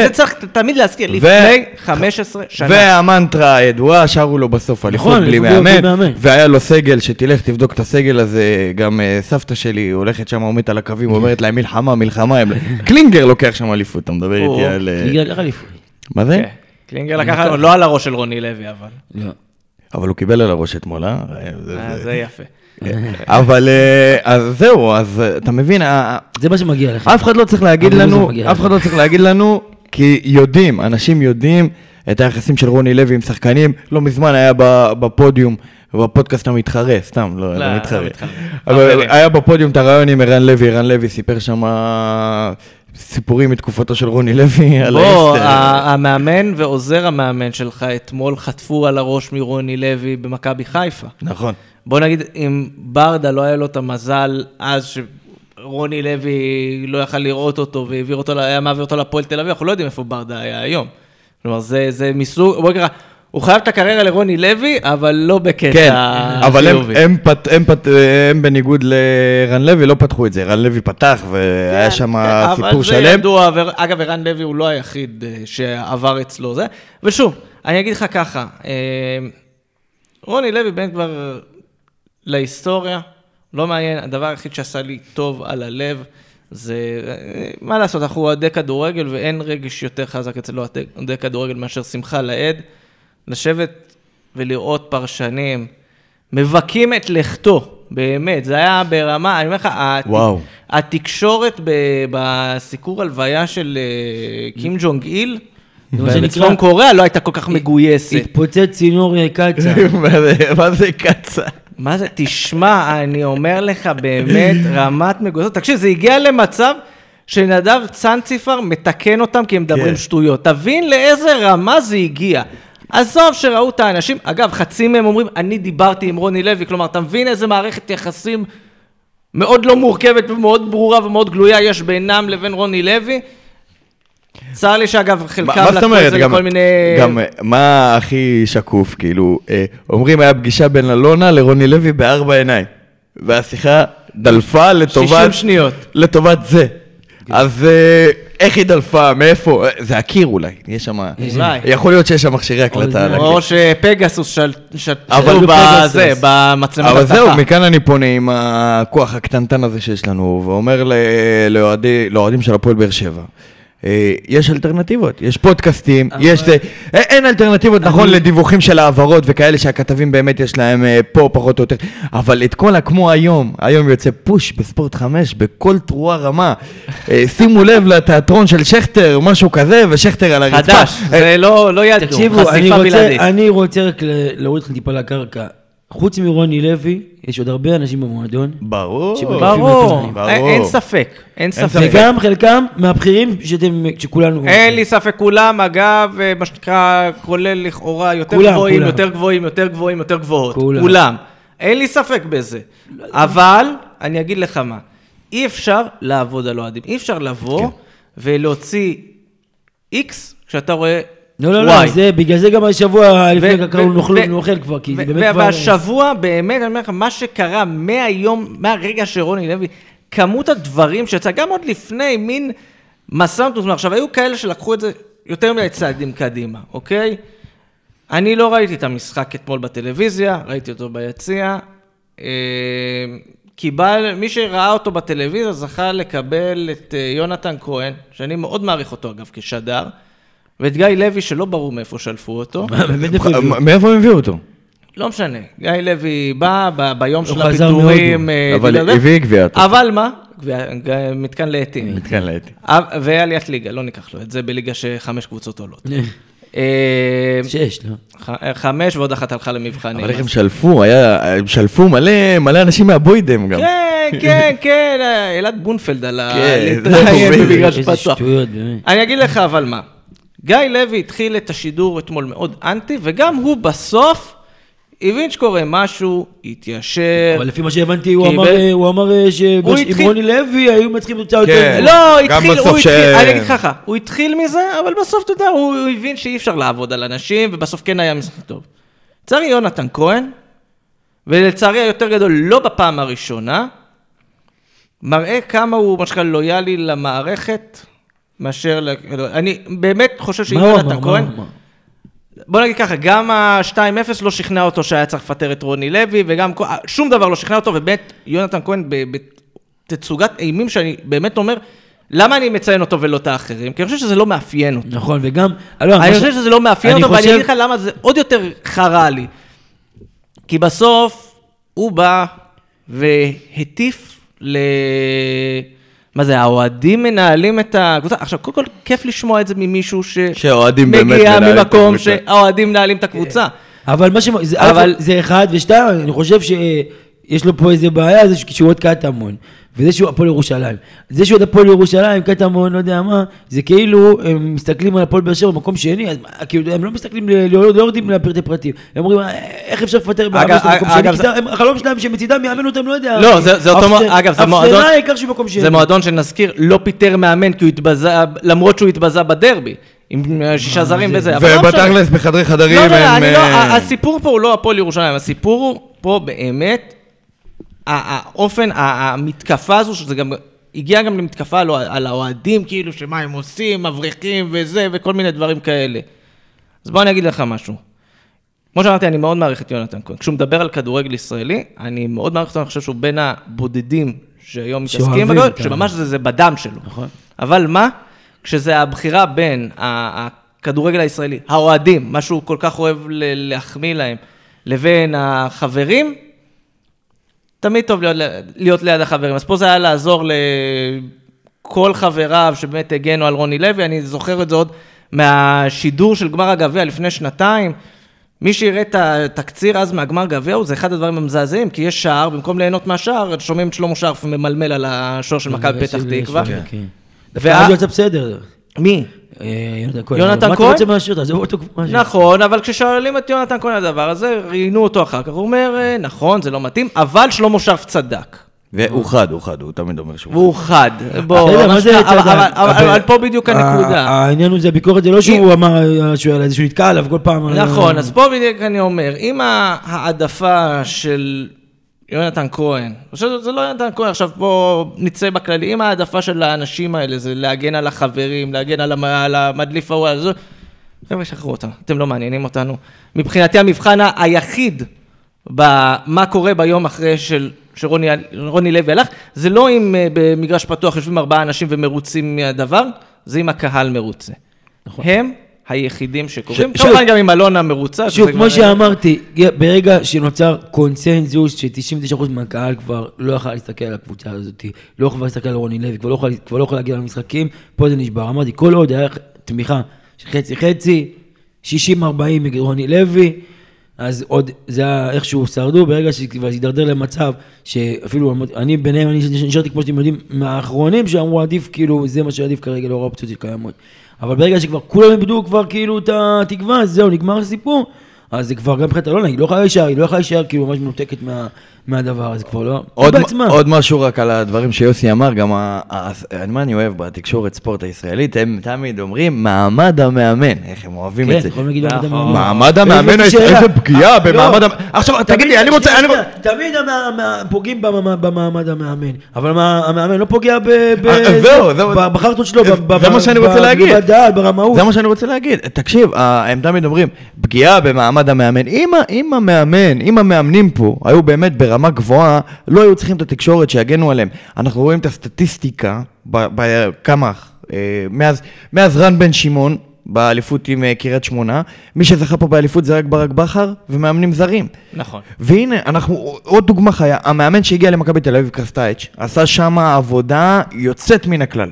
זה צריך תמיד להזכיר, לפני 15 שנה. והמנטרה הידועה, שרו לו בסוף אליפות נכון, בלי מאמן. והיה לו סגל, שתלך תבדוק את הסגל הזה, גם אה, סבתא שלי הולכת שם, עומדת על הקווים, אומרת להם מלחמה, מלחמה, קלינגר לוקח שם אליפות, אתה מדבר איתי על... ליגה לקח אליפות. מה זה? כן. קלינגר לקח, לא על הראש של רוני לוי, אבל. לא. אבל הוא קיבל על הראש אתמול, אה? זה- אה, יפה. אבל אה, אז זהו, אז אה, אתה מבין, זה מה שמגיע לך. אף אחד לא צריך להגיד לנו, אף. אחד לא צריך להגיד לנו, כי יודעים, אנשים יודעים את היחסים של רוני לוי עם שחקנים. לא מזמן היה ב- בפודיום, בפודקאסט המתחרה, סתם, לא, לא, לא מתחרה. המתחרה. אבל חברים. היה בפודיום את הרעיון עם ערן לוי, ערן לוי סיפר שם סיפורים מתקופתו של רוני לוי על בוא, האסטר. ה- המאמן ועוזר המאמן שלך אתמול חטפו על הראש מרוני לוי במכבי חיפה. נכון. בוא נגיד, אם ברדה לא היה לו את המזל אז שרוני לוי לא יכל לראות אותו והעביר אותו, היה מעביר אותו לפועל תל אביב, אנחנו לא יודעים איפה ברדה היה היום. כלומר, זה, זה מסוג, בוא נקרא, הוא חייב את הקריירה לרוני לוי, אבל לא בקטע כן, אבל הם, חיובי. הם, פת, הם, פת, הם בניגוד לערן לוי לא פתחו את זה, ערן לוי פתח והיה שם כן, סיפור אבל זה שלם. ידוע, ואגב, ערן לוי הוא לא היחיד אה, שעבר אצלו זה. ושוב, אני אגיד לך ככה, אה, רוני לוי בן כבר להיסטוריה, לא מעניין, הדבר היחיד שעשה לי טוב על הלב, זה, אה, מה לעשות, אנחנו אוהדי כדורגל ואין רגש יותר חזק אצל אוהדי כדורגל מאשר שמחה לאיד. לשבת ולראות פרשנים מבכים את לכתו, באמת, זה היה ברמה, אני אומר לך, הת-. התקשורת ב- בסיקור הלוויה של אה, קים ג'ונג איל, בצפון קוריאה לא הייתה כל כך מגויסת. התפוצץ צינור קצה. מה זה- קצה? מה זה, תשמע, אני אומר לך, באמת, רמת מגויסות. תקשיב, זה הגיע למצב שנדב צנציפר מתקן אותם כי הם מדברים כן. שטויות. תבין לאיזה רמה זה הגיע. עזוב שראו את האנשים, אגב, חצי מהם אומרים, אני דיברתי עם רוני לוי, כלומר, אתה מבין איזה מערכת יחסים מאוד לא מורכבת ומאוד ברורה ומאוד גלויה יש בינם לבין רוני לוי? צר לי שאגב, חלקם לקחו את? זה לכל מיני... גם מה הכי שקוף? כאילו, אה, אומרים היה פגישה בין אלונה לרוני לוי בארבע עיניים. והשיחה דלפה לטובת... 60 שניות. לטובת זה. אז אה, איך היא דלפה? מאיפה? אה, זה הקיר אולי, יש שם... אולי. יכול להיות שיש שם מכשירי הקלטה על הקיר. או שפגסוס של- אבל שתלו פגסוס. בזה, במצלמת אבל זהו. מכאן אני פונה עם הכוח הקטנטן הזה שיש לנו, ואומר לאוהדים של הפועל באר שבע. אה, יש אלטרנטיבות, יש פודקאסטים, יש זה, אה, אין אלטרנטיבות, נכון, לדיווחים של העברות וכאלה שהכתבים באמת יש להם אה, פה פחות או יותר, אבל את כל הכמו היום, היום יוצא פוש בספורט 5, בכל תרועה רמה. שימו לב לתיאטרון של שכטר, משהו כזה, ושכטר על הרצפה. חדש, זה לא לא ידעו, תקשיבו, אני חשיפה רוצה, בלעדית. אני רוצה רק ל- להוריד אתכם טיפה לקרקע. חוץ מרוני לוי, יש עוד הרבה אנשים במועדון. ברור, ברור, ברור. אין אין ספק, אין ספק. ספק. וגם חלקם מהבכירים שאתם, שכולנו... אין לי ספק, כולם, אגב, אה, מה שנקרא, כולל לכאורה יותר כולם, גבוהים, כולם. יותר גבוהים, יותר גבוהים, יותר גבוהות. כולם. כולם. אין לי ספק בזה. אבל, אני אגיד לך מה, אי אפשר לעבוד על אוהדים. אי אפשר לבוא כן. ולהוציא איקס כשאתה רואה לא, לא, לא, וואי. זה, בגלל זה גם השבוע לפני ו- קראנו ו- נאכל ו- נאכל כבר, כי זה באמת כבר... והשבוע, באמת, אני אומר לך, מה שקרה מהיום, מהרגע שרוני לוי, כמות הדברים שיצא, גם עוד לפני, מין מסע מתוזמן. עכשיו, היו כאלה שלקחו את זה יותר מדי צעדים קדימה, אוקיי? אני לא ראיתי את המשחק אתמול בטלוויזיה, ראיתי אותו ביציע. אה, קיבל, מי שראה אותו בטלוויזיה זכה לקבל את אה, יונתן כהן, שאני מאוד מעריך אותו אגב כשדר, ואת גיא לוי שלא ברור מאיפה שלפו אותו. מאיפה הם הביאו אותו? לא משנה, גיא לוי בא ביום של הפיטורים. אה, אבל הביא גביע. אבל מה? מתקן לעתים. מתקן. אה, ועליית ליגה, לא ניקח לו את זה בליגה שחמש קבוצות עולות. אה, שש, לא? ח- חמש ועוד אחת הלכה למבחנים. אבל איך הם שלפו, הם שלפו מלא, מלא אנשים מהבוידם גם. כן, כן, כן, אה, אלעד בונפלד על ה... כן, זה להתראיין. במגרש איזה פתוח. שטויות, באמת. אני אגיד לך אבל מה, גיא לוי התחיל את השידור אתמול מאוד אנטי, וגם הוא בסוף הבין שקורה משהו, התיישר. אבל לפי מה שהבנתי, הוא אמר, הוא אמר אה, שעם התחיל- רוני לוי היו מנצחים תוצאה כן. יותר... לא, גם התחיל, בסוף הוא ש- התחיל, אני אגיד לך ככה, הוא התחיל מזה, אבל בסוף, אתה יודע, הוא הוא הבין שאי אפשר לעבוד על אנשים, ובסוף כן היה משחק טוב. לצערי יונתן כהן, ולצערי היותר גדול, לא בפעם הראשונה, מראה כמה הוא, מה שנקרא, לויאלי למערכת, מאשר, ל... אני באמת חושב? שיונתן מה כהן? בוא נגיד ככה, גם ה-2-0 לא שכנע אותו שהיה צריך לפטר את רוני לוי, וגם שום דבר לא שכנע אותו, ובאמת, יונתן כהן בתצוגת אימים שאני באמת אומר, למה אני מציין אותו ולא את האחרים? כי אני חושב שזה לא מאפיין אותו. נכון, וגם... לא, אני חושב שזה לא מאפיין אותו, ואני חושב- אגיד לך למה זה עוד יותר חרה לי. כי בסוף הוא בא והטיף ל... מה זה, האוהדים מנהלים את הקבוצה? עכשיו, קודם כל, כיף לשמוע את זה ממישהו ש... שהאוהדים באמת מגיע מנהלים את ממקום הקבוצה. שהאוהדים מנהלים את הקבוצה. אבל מה ש... אבל- אבל... זה אחד, ושתיים, אני חושב שיש לו פה איזה בעיה, זה שהוא אוהד קטמון, וזה שהוא הפועל ירושלים. זה שהוא אוהד הפועל ירושלים, קטמון, לא יודע מה, זה כאילו, הם מסתכלים על הפועל באר שבע במקום שני, אז מה, כאילו, הם לא מסתכלים, לא לא יורדים לפרטי פרטים. הם אומרים, "אה, איך אפשר לפטר מאמן שלו במקום שני? אגב, כי זה- הם- החלום שלהם שמצידם יאמן אותם, לא יודע. לא, זה- זה אותו אפסנ- אגב, זה מועדון- אפסנאי העיקר שהוא במקום שני. זה מועדון שנזכיר, לא פיטר מאמן כי הוא התבזה, למרות שהוא התבזה בדרבי, עם אה, שישה זרים זה- וזה. אבל לא משנה. ובתכלס בחדרי חדרים לא, הם... לא, אני לא, אה, הסיפור פה הוא לא הפועל ירושלים, הסיפור הוא פה באמת, האופן, המתקפה הזו, שזה גם, הגיע גם למתקפה על- האוהדים, כאילו, שמה הם עושים, מבריחים וזה, וכל מיני דברים כאלה. אז בוא אני אגיד לך משהו. כמו שאמרתי, אני מאוד מעריך את יונתן כהן. כשהוא מדבר על כדורגל ישראלי, אני מאוד מעריך אותו, אני חושב שהוא בין הבודדים שהיום מתעסקים בגדול, שממש זה, זה בדם שלו. נכון. אבל מה? כשזה הבחירה בין הכדורגל הישראלי, האוהדים, מה שהוא כל כך אוהב להחמיא להם, לבין החברים, תמיד טוב להיות, להיות ליד החברים. אז פה זה היה לעזור לכל חבריו שבאמת הגנו על רוני לוי, אני זוכר את זה עוד מהשידור של גמר הגביע לפני שנתיים. מי שיראה את התקציר אז מהגמר גביע, זה אחד הדברים המזעזעים, כי יש שער, במקום ליהנות מהשער, שומעים את שלמה שרף ממלמל על השוער של מכבי פתח תקווה. כן. דווקא אז הוא יצא בסדר. מי? אה, יונתן כהן. מה אתה? רוצה מהשיר? תעזוב אותו. נכון, אבל כששואלים את יונתן כהן על הדבר הזה, ראיינו אותו אחר כך, הוא אומר, "אה, נכון, זה לא מתאים, אבל שלמה שרף צדק. והוא חד, הוא חד, הוא תמיד אומר שהוא חד. בוא, זה שאתה- צדק? אבל- פה בדיוק הנקודה. העניין הוא זה, הביקורת זה לא שהוא אמר אה, שהוא נתקע עליו כל פעם. נכון, אז פה בדיוק אני אומר, אם ההעדפה של יונתן כהן, עכשיו זה לא יונתן כהן, עכשיו פה נצא בכללי, אם ההעדפה של האנשים האלה זה להגן על החברים, להגן על המ- על המדליף ההוא, על זה, חבר'ה, שחררו אותם, אתם לא מעניינים אותנו. מבחינתי המבחן היחיד במה קורה ביום אחרי של... שרוני רוני לוי הלך, זה לא אם אה, במגרש פתוח יושבים ארבעה אנשים ומרוצים מהדבר, זה אם הקהל מרוצה. הם היחידים שקוראים, ש- כמובן גם עם אלונה מרוצה. שוב, כמו שאמרתי, ברגע שנוצר קונצנזוס ש-99% מהקהל כבר לא יכל להסתכל על הקבוצה הזאת, לא יכול להסתכל על רוני לוי, כבר לא יכול- לא יכול להגיע למשחקים, פה זה נשבר. אמרתי, כל עוד היה תמיכה של חצי חצי, 60-40 מרוני לוי, אז עוד זה היה איכשהו שרדו, ברגע שכבר הידרדר למצב שאפילו, אני ביניהם, אני נשארתי כמו שאתם יודעים, מהאחרונים שאמרו עדיף, כאילו, זה מה שעדיף כרגע לאור האופציות שקיימות. אבל ברגע שכבר כולם איבדו כבר כאילו את התקווה, זהו, נגמר הסיפור. אז זה כבר גם מבחינת אלונה, היא לא יכולה להישאר, היא לא יכולה להישאר כאילו ממש מנותקת מה, מהדבר הזה, כבר לא... עוד, בעצמה. עוד משהו רק על הדברים שיוסי אמר, גם ה, ה, ה, מה אני אוהב בתקשורת ספורט הישראלית, הם תמיד אומרים מעמד המאמן, איך הם אוהבים כן, את זה. יכולים להגיד מעמד נכון. המאמן. מעמד המאמן, איזה שאלה. פגיעה לא, במעמד המאמן. עכשיו, תגיד לי, אני רוצה... אני- תמיד פוגעים במ- במעמד המאמן, אבל מה- המאמן לא פוגע אה, בחרטות שלו, זה מה שאני רוצה להגיד. בדעת, ברמאות. זה מה שאני רוצה להגיד. תקשיב, הם תמיד אומרים, פגיעה במעמד המאמן. אם המאמן, אם המאמנים פה היו באמת ברמה גבוהה, לא היו צריכים את התקשורת שיגנו עליהם. אנחנו רואים את הסטטיסטיקה, כמה, אה, מאז, מאז רן בן שמעון, באליפות עם אה, קריית שמונה, מי שזכה פה באליפות זה רק ברק בכר ומאמנים זרים. נכון. והנה, אנחנו, עוד דוגמה חיה, המאמן שהגיע למכבי תל אביב, קרסטייץ', עשה שם עבודה יוצאת מן הכלל.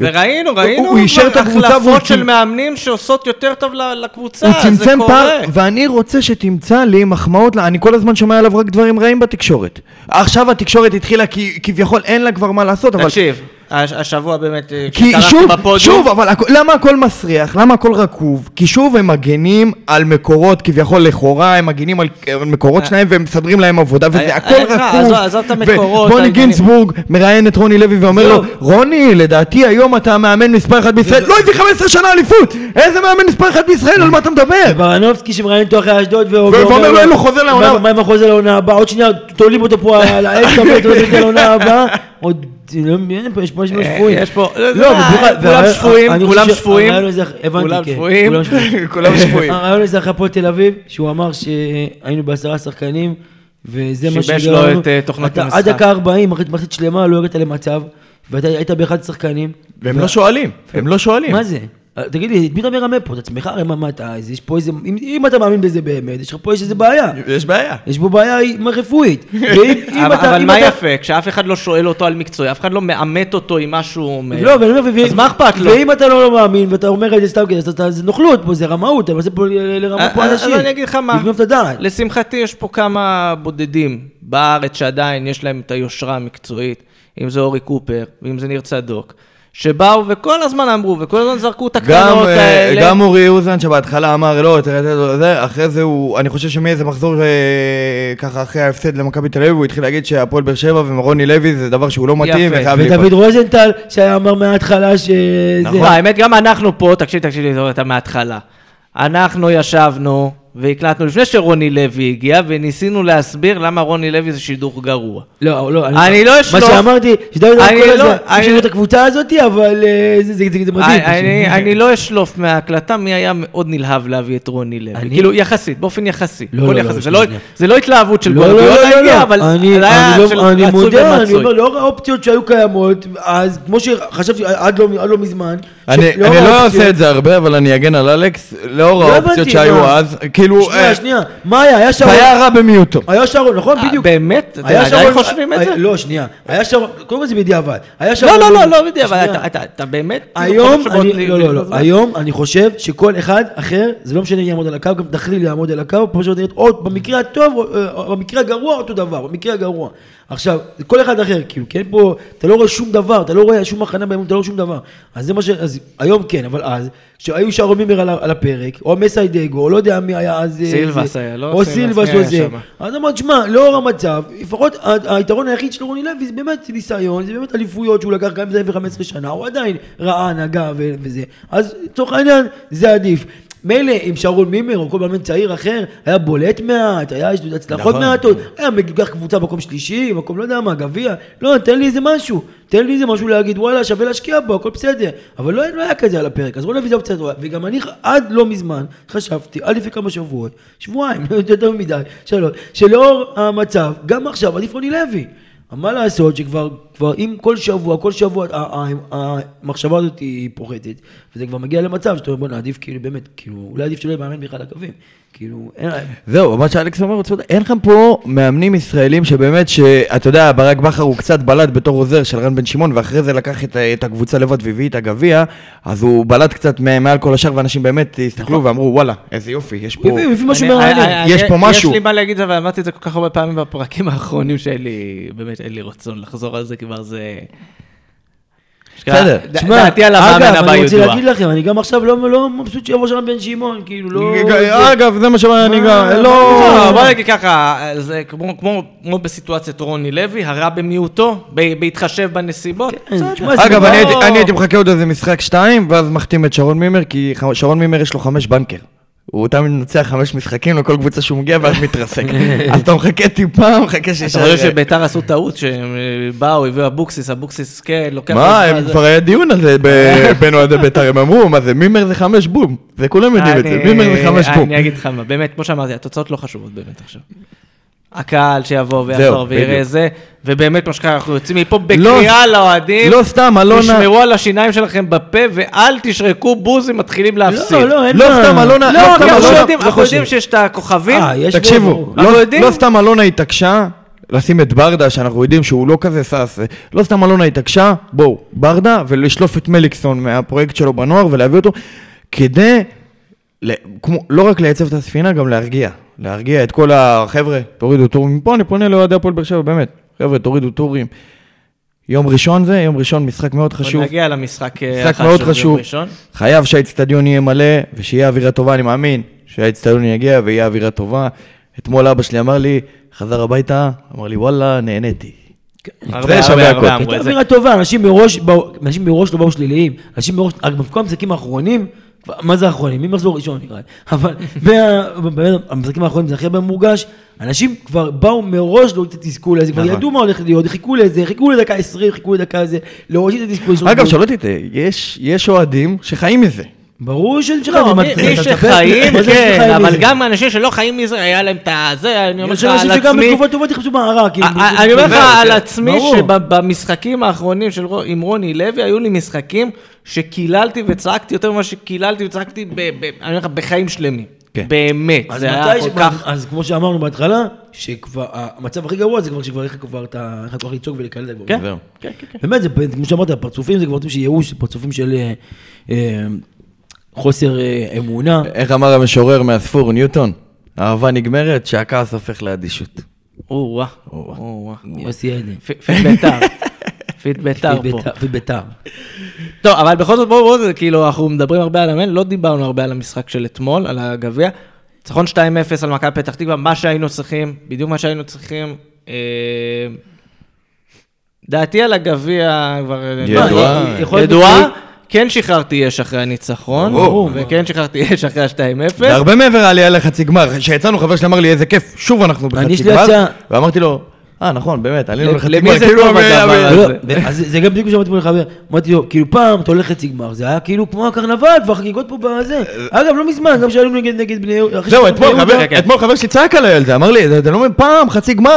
וראינו, ראינו הוא אישר את הקבוצה החלפות של מאמנים שעושות יותר טוב לקבוצה, הוא זה צמצם קורה. פער, ואני רוצה שתמצא לי מחמאות, אני כל הזמן שומע עליו רק דברים רעים בתקשורת. עכשיו התקשורת התחילה, כי כביכול אין לה כבר מה לעשות, אבל... תקשיב, השבוע באמת, אה, שוב, בפודיום, שוב, אבל למה הכל מסריח? למה הכל רקוב? כי שוב הם מגנים על מקורות, כביכול לכאורה, הם מגנים על על מקורות שלהם והם מסדרים להם עבודה, וזה אה, הכל אה, רקוב. עזוב- עזוב את המקורות, ובוני העניינים. גינצבורג מראיין את רוני לוי ואומר לו. רוני, לדעתי היום אתה מאמן מספר אחת בישראל, לא הביא 15 שנה אליפות! איזה מאמן מספר אחת בישראל? על מה אתה מדבר? ברנובסקי שמראיין אותו אחרי אשדוד ואומר לו, אין לו חוזה לעונה. מה- מה עם החוזה לעונה הבאה? עוד שנייה תולים אותו פה על הבאה. עוד יש פה, יש פה אה, שפויים. יש פה- לא, אבל בכלל, כולם והרעיון- שפויים, כולם שפויים. כולם כן, שפויים. כולם שפויים. הרעיון הזה אחרי הפועל תל אביב, שהוא אמר שהיינו בעשרה שחקנים, וזה מה שיבש שגרם לו לנו. את, אה, תוכנת המשחק. עד דקה 40, אחרי מחצית שלמה, לא הגעת למצב, ואתה היית באחד שחקנים. והם לא שואלים, הם לא שואלים. מה זה? אה, תגיד לי, את מי אתה מרמה פה? את עצמך? הרי מה, מה אתה, אז יש פה איזה, אם, אם אתה מאמין בזה באמת, יש לך פה יש איזה בעיה. יש בעיה. יש פה בעיה רפואית. ואם אם אבל, אתה, אבל אם מה אתה- יפה? כשאף אחד לא שואל אותו על מקצועי, אף אחד לא מאמת אותו עם מה שהוא אומר. לא, ואני אומר, אז מה אכפת לו? ואם אתה לא מאמין ואתה אומר את זה סתם אתה- זה נוכלות פה, זה רמאות, אתה מנסה פה לרמות פה אז- אנשים. אז אני אגיד לך מה. לגנוב את הדעת. לשמחתי יש פה כמה בודדים בארץ שעדיין יש להם את היושרה המקצועית, אם זה אורי קופר, ואם זה ניר צדוק, שבאו וכל הזמן אמרו, וכל הזמן זרקו את גם, הקרנות אה, האלה. גם אורי אוזן שבהתחלה אמר לא, לתת לו זה, אחרי זה הוא, אני חושב שמאיזה מחזור אה, ככה אחרי ההפסד למכבי תל אביב, הוא התחיל להגיד שהפועל באר שבע ורוני לוי זה דבר שהוא לא מתאים יפה. ודוד. רוזנטל, שהיה אמר מההתחלה שזה... לא, האמת, גם אנחנו פה, תקשיב, תקשיב אתה מההתחלה. אנחנו ישבנו והקלטנו לפני שרוני לוי הגיע, וניסינו להסביר למה רוני לוי זה שידור גרוע. לא, לא, אני לא אשלוף. מה שאמרתי, שדוד אני אמר כל לא- הזמן, אני- יש לנו את הקבוצה הזאת, אבל אה, זה- זה זה- זה מדהים. אני, פשוט. אני לא אשלוף מההקלטה מי היה מאוד נלהב להביא את רוני לוי. אני? כאילו, יחסית, באופן יחסי. לא, לא, לא, יחסי. זה לא- לא התלהבות של לא, לא, לא, לא, הגיע, לא, אבל אני, זה היה אני, של לא, אני רצוי מודה, אני. אומר, לאור האופציות שהיו קיימות, אז כמו שחשבתי עד לא, לא מזמן, אני אני לא עושה את זה הרבה, אבל אני אגן על אלכס, לאור לא האופציות שהיו? אז, כאילו, שנייה, אה, שנייה, מה היה? היה שרון, היה רע במיעוטו. היה שרון, נכון? אה, בדיוק. באמת? היה עדיין שרון- חושבים את היה- זה? לא, שנייה. היה שרון, קודם כל זה בדיעבד. היה שרון... לא, לא, לא, לא שנייה. אתה- באמת... היום, יכול להיות אני, לא, לא, לא. היום אני חושב שכל אחד אחר, זה לא משנה אם יעמוד על הקו, גם דחליל יעמוד על הקו, פשוט נראית עוד, במקרה הטוב, אה, במקרה הגרוע אותו דבר, במקרה הגרוע. עכשיו, כל אחד אחר, כאילו, כן פה, אתה לא רואה שום דבר, אתה לא רואה שום הכנה באמון, אתה לא רואה שום דבר. אז זה מה ש... אז היום כן, אבל אז, כשהיו שרון מימר על, על הפרק, או מסיידגו, או לא יודע מי היה אז... אה, סילבס היה, לא? או סילבס, מי או היה זה. אז אמרת, שמע, לאור המצב, לפחות היתרון היחיד של רוני לוי זה באמת ניסיון, זה באמת אליפויות שהוא לקח גם אם זה 15 שנה, הוא עדיין ראה, ו- וזה. אז לצורך העניין, זה עדיף. מילא אם שרון מימר או כל מאמן צעיר אחר היה בולט מעט, היה הצלחות נכון. מעטות, היה לוקח קבוצה מקום שלישי, מקום לא יודע מה, גביע, לא, תן לי איזה משהו, תן לי איזה משהו להגיד, וואלה, שווה להשקיע בו, הכל בסדר. אבל לא, לא היה כזה על הפרק, אז בוא נביא את זה אופציה טובה. וגם אני עד לא מזמן חשבתי, עד לפני כמה שבועות, שבועיים, לא יותר מדי, שלוש, שלאור המצב, גם עכשיו עדיף רוני לוי. מה לעשות שכבר, כבר אם כל שבוע, כל שבוע, המחשבה הזאת היא פוחתת, וזה כבר מגיע למצב שאתה אומר, בוא'נה, עדיף כאילו, באמת, כאילו, אולי עדיף שלא יהיה מאמן בכלל לקווים. כאילו, אין... זהו, מה שאלכס אומר, הוא צודק. אין לכם פה מאמנים ישראלים שבאמת, שאתה יודע, ברק בכר הוא קצת בלט בתור עוזר של רן בן שמעון, ואחרי זה לקח את, את הקבוצה לבד והביא את הגביע, אז הוא בלט קצת מ- מעל כל השאר, ואנשים באמת הסתכלו ואמרו, וואלה, איזה יופי, יש פה... הוא הביא- הביא משהו. אני- יש פה משהו. יש לי מה להגיד, אבל אמרתי את זה כל כך הרבה פעמים בפרקים האחרונים שאין לי, באמת אין לי רצון לחזור על זה, כבר זה... בסדר. תשמע, דעתי על המאמן אגב, הבא אני רוצה. להגיד לכם, אני גם עכשיו לא לא מבסוט שיבוא שם בן שמעון, כאילו, לא... אגב, זה מה שאני? גם... לא... לא, בוא נגיד ככה, זה כמו- כמו כמו בסיטואציית רוני לוי, הרע במיעוטו, בהתחשב בנסיבות. כן, אגב, לא- אני הייתי- מחכה עוד איזה משחק שתיים, ואז מחתים את שרון מימר, כי שרון מימר יש לו חמש בנקר. הוא תמיד מנצח חמש משחקים לכל קבוצה שהוא מגיע ואז מתרסק. אז אתה מחכה טיפה, מחכה אתה שישאר... חושב שביתר עשו טעות שהם אה, באו, הביאו אבוקסיס, אבוקסיס כן, לוקח... לו מה, הם כבר היה דיון על זה בין אוהדי בית"ר, הם אמרו, מה זה, מימר זה חמש בום. זה כולם יודעים את זה, מימר זה חמש בום. אני אגיד לך מה, באמת, כמו שאמרתי, התוצאות לא חשובות באמת עכשיו. הקהל שיבוא ויחזור ויראה בדיוק. זה, ובאמת, מה שקרה, אנחנו יוצאים מפה לא- בקריאה לאוהדים. לא סתם, אלונה... תשמרו על השיניים שלכם בפה ואל תשרקו בוז אם מתחילים להפסיד. לא, לא, אין לא. סתם, אלונה- לא, לא סתם, כי אנחנו אלונה- יודעים- לא אנחנו. יודעים שיש את הכוכבים. אה, יש תקשיבו, לא- לא סתם אלונה התעקשה לשים את ברדה, שאנחנו יודעים שהוא לא כזה שש, לא סתם אלונה התעקשה, בואו, ברדה, ולשלוף את מליקסון מהפרויקט שלו בנוער ולהביא אותו, כדי, לא רק לייצב את הספינה, גם להרגיע. להרגיע את כל החבר'ה, תורידו טורים. מפה אני פונה לאוהדי הפועל באר שבע, באמת. חבר'ה, תורידו טורים. יום ראשון זה, יום ראשון משחק מאוד חשוב. נגיע למשחק אה, משחק מאוד חשוב. ראשון. חייב שהאצטדיון יהיה מלא, ושיהיה אווירה טובה, אני מאמין שהאצטדיון יגיע ויהיה אווירה טובה. אתמול אבא שלי אמר לי, חזר הביתה, אמר לי, וואלה, נהניתי. הרבה, שווה הרבה, הכל. הרבה אמרו את זה. אווירה טובה, אנשים מראש לא באו שליליים, אנשים מראש, רק בכל המשחקים האחרונים, מה זה האחרונים? ממחזור ראשון נראה לי. אבל המשחקים האחרונים זה הכי הרבה מורגש. אנשים כבר באו מראש להוריד את התסכול הזה, כבר נכון. ידעו מה הולך להיות, חיכו לזה, חיכו לדקה 20, חיכו לדקה זה, להוריד את התסכול. אגב, יש- יש אוהדים שחיים מזה. ברור שיש לך... לא, מה- מי שחיים, כן, אבל? גם אנשים שלא חיים מזה, היה להם את הזה, אני אומר יש לך אנשים על שגם עצמי. בתקופות טובות יחפשו בהערה, כאילו. א- א- אני אומר לך על כן, עצמי. שבמשחקים האחרונים עם רוני לוי, היו לי משחקים שקיללתי וצעקתי יותר ממה שקיללתי וצעקתי, אני אומר לך, בחיים שלמים. כן. באמת, זה היה כל כך... אז כמו שאמרנו בהתחלה, שכבר, המצב הכי גרוע זה כבר שכבר איך כבר אתה, איך אתה יכול לצעוק ולקלל. כבר. כן. כן, כן, כן. באמת, כמו שאמרת, פרצופים זה כבר פרצופים של ייאוש, פרצופים של אה, אה, חוסר אה, אמונה. איך אמר המשורר מהספור, ניוטון? אהבה נגמרת שהכעס הופך לאדישות. או-אה, או-אה. יוסי עדן. פיט בית"ר. פיט בית"ר פה. פיט בית"ר. טוב, אבל בכל זאת, בואו, בואו, כאילו, אנחנו מדברים הרבה על המאמן, לא דיברנו הרבה על המשחק של אתמול, על הגביע. ניצחון 2-0 על מכבי פתח תקווה, מה שהיינו צריכים, בדיוק מה שהיינו צריכים. אה, דעתי על הגביע כבר... ידועה. מה, יכול להיות ידועה. כן שחררתי אש אחרי הניצחון. וכן שחררתי אש אחרי ה-2-0. זה הרבה מעבר העלייה לחצי גמר. כשיצאנו חבר שלי אמר לי איזה כיף, שוב אנחנו בחצי גמר. ואמרתי לו, אה נכון, באמת, עלינו למי לחצי גמר. כאילו, הדבר הזה? לא, זה- ו- אז זה גם בדיוק מה שאמרתי פה לחבר, אמרתי לו, כאילו פעם אתה הולך לחצי גמר, זה היה כאילו כמו הקרנבל, כבר חגיגות פה בזה. אגב, לא מזמן, גם שהיינו נגד בני יהודה. זהו, אתמול חבר- יהודה. כן. אתמול חבר שלי צעק עליי על זה, אמר לי, אתה לא מבין, פעם חצי גמר,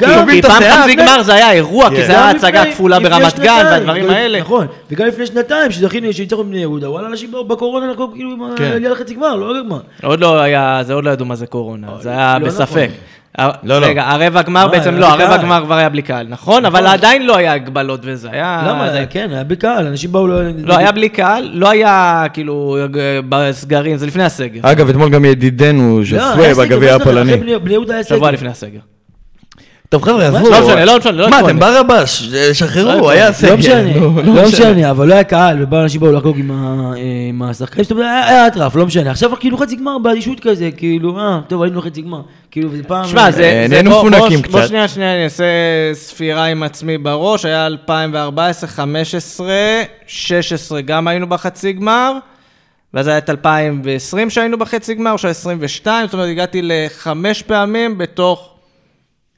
להוביל כי את פעם. חצי גמר זה היה אירוע, כי כן. זה היה הצגה כפולה ברמת גן והדברים האלה. נכון, וגם לפני שנתיים, שזכינו, שהצלחנו בני יהודה, וואלה, אנשים בקורונה, כאילו עם כן. לחצי גמר, לא לגמר. עוד לא היה, זה עוד לא ידעו מה זה קורונה, זה היה לא בספק. נכון. לא, לא. רגע, הרבע גמר מה, בעצם לא, בלי הרבע קהל. גמר כבר היה בלי קהל, נכון? אבל עדיין לא היה הגבלות וזה, היה... למה? כן, היה בקהל, אנשים באו... לא, היה בלי קהל, לא היה כאילו בסגרים, זה לפני הסגר. אגב, אתמול גם ידידנו לא, היה סגר, בגביע הפולני. בני- בני יהודה היה סגר. שבוע לפני הסגר. טוב חבר'ה, עזבו. לא משנה, לא משנה, לא מה. אתם ברבש, לא שחררו. היה סגר. לא משנה, נו, לא משנה, אבל לא היה קהל, ובאו אנשים באו לחגוג עם השחקנים, זאת אומרת, היה אטרף, לא משנה. עכשיו כאילו חצי גמר באדישות כזה, כאילו, אה, טוב, היינו חצי גמר. כאילו, זה פעם... שמע, זה... אה, נהיינו בוא- בוא- מפונקים בוא קצת. שנייה, שנייה, אני אעשה ספירה עם עצמי בראש, היה 2014, 15, 16 גם היינו בחצי גמר, ואז היה את 2020 שהיינו בחצי גמר, או שהיה 22, זאת אומרת, הגעתי לחמש פעמים בתוך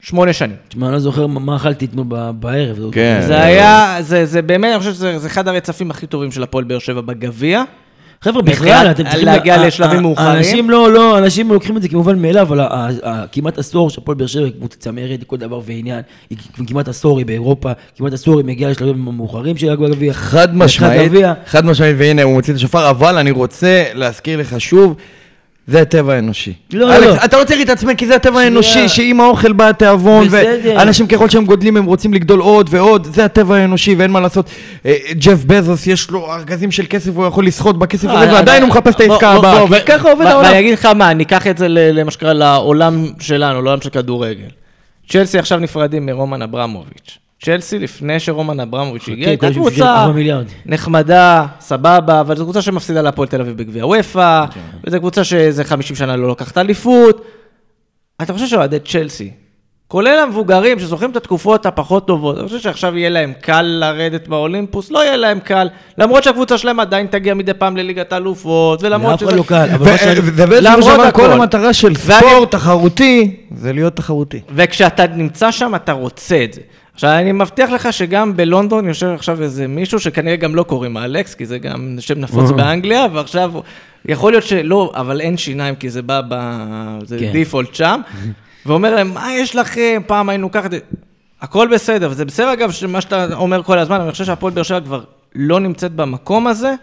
שמונה שנים. תשמע, אני לא זוכר מה אכלתי אתמול ב- בערב. זה- כן. זה היה, זה, זה באמת, אני חושב שזה זה אחד הרצפים הכי טובים של הפועל באר שבע בגביע. חבר'ה, בכלל, אתם צריכים... להגיע לשלבים מאוחרים. אנשים לא, לא, אנשים לוקחים את זה כמובן מאליו, אבל ה- ה- ה- כמעט עשור שהפועל באר שבע היא קבוצה צמרת לכל דבר ועניין. היא כמעט עשור היא באירופה, כמעט עשור היא מגיעה לשלבים המאוחרים של הגביע. חד משמעית. חד משמעית, והנה הוא מוציא את השופר, אבל אני רוצה להזכיר לך שוב, זה הטבע האנושי. לא, אלכס, לא. אתה לא צריך להתעצמן, כי זה הטבע. האנושי, שעם האוכל בא התיאבון. ואנשים ככל שהם גודלים הם רוצים לגדול עוד ועוד, זה הטבע האנושי ואין מה לעשות. אה, ג'ף בזוס יש לו ארגזים של כסף, הוא יכול לסחוט בכסף הזה, אה, ועדיין אה, הוא מחפש את העסקה הבאה, וככה עובד העולם. ואני אגיד לך מה, ניקח את זה למה שקרה לעולם שלנו, לעולם של כדורגל. צ'לסי עכשיו נפרדים מרומן אברמוביץ'. צ'לסי, לפני שרומן אברמוביץ' הגיע, כן, הייתה קבוצה. נחמדה, סבבה, אבל זו קבוצה שמפסידה להפועל תל אביב בגביע וופא, וזו קבוצה שזה 50 שנה לא לוקחת אליפות. אתה חושב שאוהדי צ'לסי, כולל המבוגרים שזוכרים את התקופות הפחות טובות, אני חושב שעכשיו יהיה להם קל לרדת באולימפוס? לא יהיה להם קל, למרות שהקבוצה שלהם עדיין תגיע מדי פעם לליגת האלופות, ולמרות אחד לא קל, אבל שאני- וזה בעצם. כל המטרה של ספורט תחרותי, זה להיות תחרותי. וכשאתה נמצא שם, אתה רוצה את זה. עכשיו, אני מבטיח לך שגם בלונדון יושב עכשיו איזה מישהו שכנראה גם לא קוראים אלכס, כי זה גם שם נפוץ באנגליה, ועכשיו, יכול להיות שלא, אבל אין שיניים, כי זה בא ב... זה כן. דיפולט שם, ואומר להם, מה יש לכם? פעם היינו ככה... הכל בסדר, וזה בסדר אגב, מה שאתה אומר כל הזמן, אני חושב שהפועל באר שבע כבר לא נמצאת במקום הזה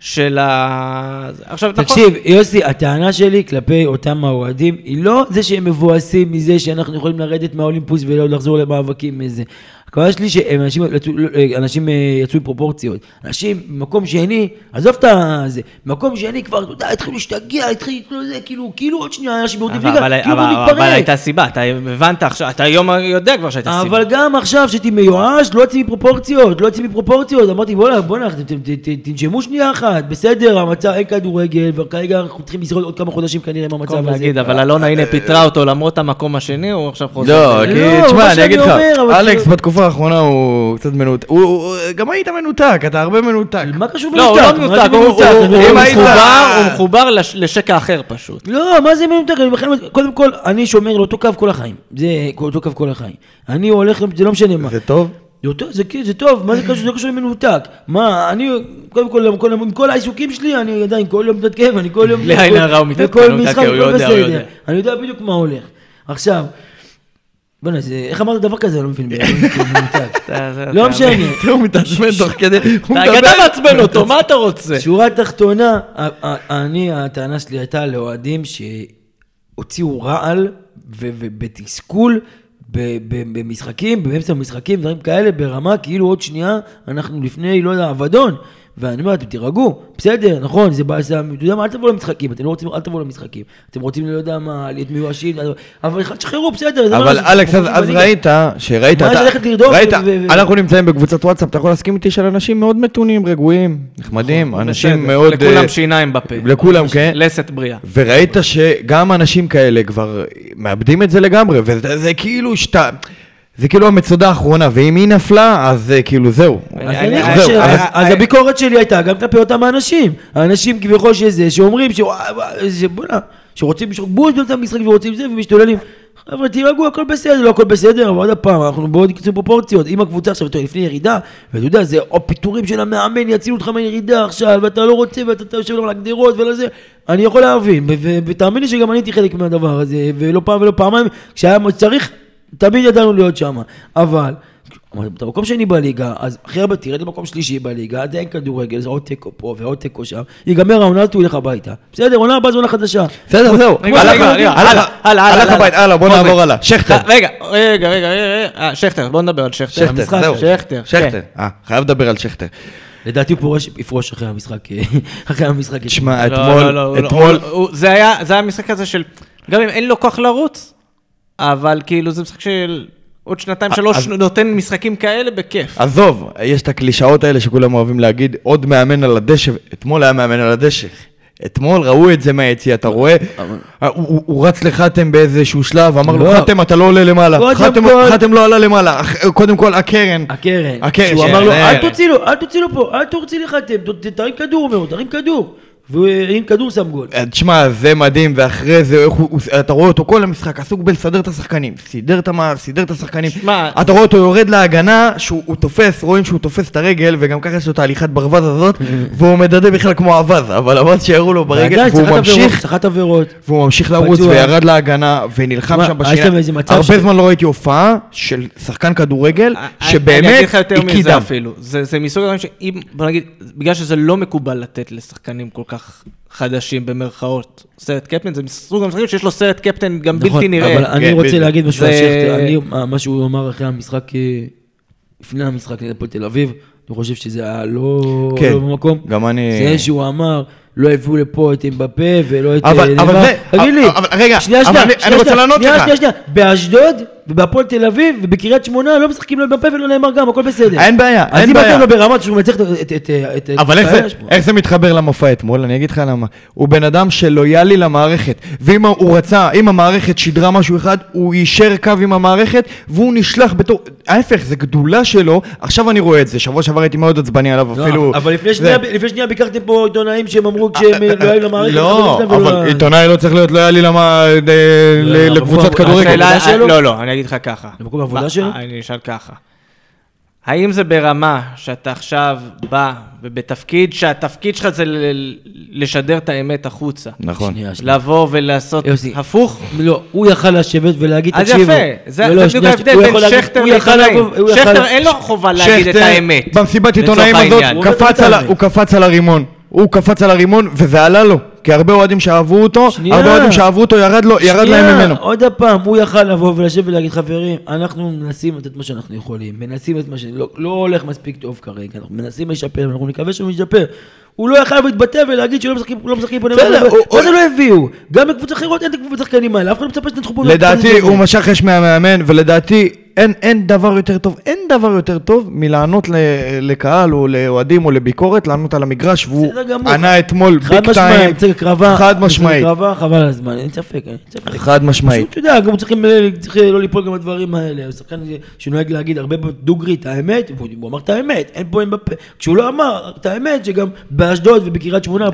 של ה... עכשיו, נכון. תקשיב, יוסי, הטענה שלי כלפי אותם האוהדים היא לא זה שהם מבואסים מזה שאנחנו יכולים לרדת מהאולימפוס ולא לחזור למאבקים מזה. הכוונה שלי שאנשים יצאו, לא, אנשים אה, יצאו עם פרופורציות. אנשים במקום שני, עזוב את זה, במקום שני כבר, אתה יודע, התחילו להשתגע, התחילו זה, כאילו, כאילו עוד שנייה אנשים יורדים אבל, ליגה, אבל, כאילו אבל, אבל מתפרק. הייתה סיבה, אתה הבנת עכשיו, אתה היום יודע כבר שהייתה סיבה. אבל גם עכשיו שהייתי מיואש, לא יוצאים מפרופורציות, לא יוצאים מפרופורציות, אמרתי בואנה, בואנה, ת- ת- ת- ת- תנשמו שנייה אחת, בסדר, המצב, אין כדורגל, וכרגע אנחנו צריכים לשרוד עוד כמה חודשים כנראה עם המצב הזה. להגיד, אבל אלונה הנה פיטרה אותו למרות המקום השני, הוא עכשיו חוזר. לא, ל- כי לא, תשמע, אני אגיד לך, אבל אלכס כאילו- בתקופות בתקופה האחרונה הוא קצת מנותק. הוא- גם היית מנותק, אתה הרבה מנותק. מה קשור לא, הוא מנותק? לא הוא- לא מנותק. מחובר, הוא מחובר לש- לשקע אחר פשוט. לא, מה זה מנותק? אני בכלל, קודם כל, אני שומר לאותו קו כל החיים. זה אותו קו כל החיים. אני הולך, זה לא משנה מה. זה טוב? זה אותו- זה כן, זה טוב, מה זה קשור? זה לא קשור למנותק. מה, אני, קודם כל, עם כל- עם כל העיסוקים שלי, אני עדיין כל יום מתעדכן, אני כל יום... בלי עין הרע הוא מתעדכן, וכל הוא יודע, הוא. יודע. אני יודע בדיוק מה הולך. עכשיו, בוא'נה, זה- איך אמרת דבר כזה? אני לא מבין. לא משנה. הוא מתעצבן תוך כדי, אתה לעצבן אותו, מה אתה רוצה? שורה תחתונה, אני, הטענה שלי הייתה לאוהדים שהוציאו רעל ובתסכול במשחקים, באמצע המשחקים, דברים כאלה, ברמה כאילו עוד שנייה אנחנו לפני, לא יודע, אבדון. ואני אומר, אתם תירגעו, בסדר, נכון, זה בעיה, אתה יודע מה, אל תבואו למשחקים, אתם לא רוצים, אל תבואו למשחקים. אתם רוצים, לא יודע מה, להיות מיואשים, אבל תשחררו, בסדר, אבל אלכס, אז. ראית, שראית, ראית, אנחנו נמצאים בקבוצת וואטסאפ, אתה יכול להסכים איתי של אנשים מאוד מתונים, רגועים, נחמדים, אנשים בסדר, מאוד... לכולם אה, שיניים בפה. לכולם, כן. לסת בריאה. וראית שגם אנשים כאלה כבר מאבדים את זה לגמרי, וזה זה כאילו שאתה... זה כאילו המצודה האחרונה, ואם היא נפלה, אז אה, כאילו זהו. אז אני- אז הביקורת שלי הייתה גם כלפי אותם האנשים. האנשים כביכול שזה, שאומרים ש... בוא'נה, שרוצים לשחק בוז באמצע המשחק ורוצים זה ומשתוללים. חבר'ה, תירגעו, הכל בסדר, לא הכל בסדר, אבל עוד פעם, אנחנו בעוד קיצור פרופורציות. אם הקבוצה עכשיו, יודע, לפני ירידה, ואתה יודע, זה או פיטורים של המאמן יצילו אותך מהירידה עכשיו, ואתה לא רוצה, ואתה יושב על הגדרות ולזה, אני יכול להבין, ותאמין לי שגם אני הייתי חלק מהדבר הזה, ולא פעם ולא פעמיים, כשהיה צריך, תמיד ידענו להיות שם. אבל, אתה מקום שני בליגה, אז הכי הרבה תרד למקום שלישי בליגה, עדיין כדורגל, זה עוד תיקו פה ועוד תיקו שם, ייגמר העונה, אז הוא ילך הביתה. בסדר, עונה הבאה זו עונה חדשה. בסדר, זהו. הלך- הביתה, הלאה, בוא. נעבור הלאה. שכטר. רגע, רגע, רגע, רגע, אה, שכטר, בוא נדבר על שכטר. שכטר, המשחק, זהו. שכטר, שכטר. כן. אה, חייב לדבר על שכטר. לדעתי הוא פורש, יפרוש אחרי המשחק, אה, אחרי המשחק. תשמע, לא, אתמול, לא, לא, אתמול, זה היה זה היה משחק כזה של, גם אם אין לו כוח לרוץ, אבל כאילו זה משחק של עוד שנתיים שלוש אז- נותן משחקים כאלה בכיף. עזוב, יש את הקלישאות האלה שכולם אוהבים להגיד, עוד מאמן על הדשא, אתמול היה מאמן על הדשא. אתמול ראו את זה מהיציע, אתה רואה? הוא- רץ לחתם באיזשהו שלב, אמר לו, לא. חתם אתה לא עולה למעלה. חתם- לא עלה למעלה. קודם כל, הקרן. הקרן. הקרן, שהוא אמר לו, אה, אל תוציא לו, אל תוציא לו פה, אל תוציא לי חתם, ת- תרים כדור, הוא אומר, תרים כדור. והוא הרים כדור, שם גול. אה, תשמע, זה מדהים, ואחרי זה, איך הוא, הוא- אתה רואה אותו כל המשחק עסוק בלסדר את השחקנים. סידר את המערך, סידר את השחקנים. שמע- אתה רואה אותו יורד להגנה, שהוא הוא תופס, רואים שהוא תופס את הרגל, וגם ככה יש לו את ההליכת ברווז הזאת, והוא מדדה בכלל כמו אווז, אבל אווז שירו לו ברגל, ועדיין, והוא סחט עבירות, ממשיך, סחט עבירות. והוא ממשיך לרוץ, פצוע. וירד להגנה, ונלחם שם בשנייה. מצב הרבה ש- זמן לא ראיתי הופעה של שחקן כדורגל, אני אגיד שבאמת לך יותר מזה הקידם. אפילו. זה זה מסוג הדברים שאם, בוא נגיד, בגלל שזה לא מקובל לתת לשחקנים כל כך חדשים במרכאות, סרט קפטן, זה מסוג המשחקים שיש לו סרט קפטן גם נכון, בלתי נראה. אבל אני כן, רוצה. להגיד משהו על זה- שכטר, אני, מה- מה שהוא אמר אחרי המשחק, אה, לפני המשחק נגד הפועל תל אביב, אני חושב שזה היה לא כן, לא במקום. גם אני- זה שהוא אמר, לא הביאו לפה את אמבפה ולא את... אבל- אה, אבל. זה- תגיד לי, רגע, שנייה, שנייה, אני- שנייה, רוצה שנייה, לענות שנייה, לך. שנייה, שנייה, באשדוד ובהפועל תל אביב ובקריית שמונה לא משחקים לא אמבפה ולא נאמר גם, הכל בסדר. אין בעיה, אז אין אם בעיה. אתם לא ברמה שהוא מנצח את- את... את- את- אבל איך זה, מתחבר למופע אתמול? אני אגיד לך למה. הוא בן אדם שלויאלי למערכת, ואם הוא רצה, אם המערכת שידרה משהו אחד, הוא יישר קו עם המערכת, והוא נשלח בתור... ההפך, זה גדולה שלו, עכשיו אני רואה את זה, שבוע שעבר הייתי מאוד עצבני עליו, לא, אפילו... אבל שנייה, לפני שנייה ביקרתם פה עיתונאים שהם אמרו כשהם לא היו למערכת. לא, אבל עיתונאי לא צריך להיות לויאלי למה- ל- לא, לקבוצת כדורגל. לא, לא, אני אגיד לך ככה. למקום העבודה שלו? אני אשאל ככה. האם זה ברמה שאתה עכשיו בא ובתפקיד שהתפקיד שלך זה לשדר את האמת החוצה? נכון. שנייה, שנייה. לבוא ולעשות יוסי. הפוך? לא, הוא יכל לשבת ולהגיד, אז תקשיבו. יפה, זה לא, זה לא, בדיוק ההבדל בין שכטר לעיתונאים. שכטר אין לו חובה להגיד את שכטר, האמת. במסיבת עיתונאים הזאת. הוא קפץ על הרימון. הוא קפץ על הרימון, וזה עלה לו. כי הרבה אוהדים שאהבו אותו, שנייה. הרבה אוהדים שאהבו אותו, ירד לו- ירד שנייה, להם ממנו. עוד פעם, הוא יכל לבוא ולשבת ולהגיד, חברים, אנחנו מנסים לתת מה שאנחנו יכולים, מנסים את מה ש... לא, לא הולך מספיק טוב כרגע, אנחנו מנסים לשפר, אנחנו נקווה שהוא ישפר. הוא לא יכל להתבטא ולהגיד שלא משחקים לא משחקים פה הוא- מה זה לא הביאו? גם בקבוצות אחרות אין את הקבוצות השחקנים האלה, אף אחד לא מצפה שתנצחו פה. לדעתי הוא משך אש מהמאמן, ולדעתי אין, אין דבר יותר טוב, אין דבר יותר טוב מלענות ל, לקהל או לאוהדים או לביקורת, לענות על המגרש, והוא. ענה אתמול ביג טיים, צריך קרבה. חד משמעית, קרבה, חבל על הזמן, אין ספק, אין ספק. חד משמעית. פשוט, אתה יודע, גם צריכים אה, צריך לא ליפול גם בדברים האלה. הוא שחקן שנוהג להגיד הרבה דוגרי את האמת, הוא אמר את האמת, אין פה אין בפה. כשהוא לא אמר את האמת, שגם באשדוד ובקריית שמונה,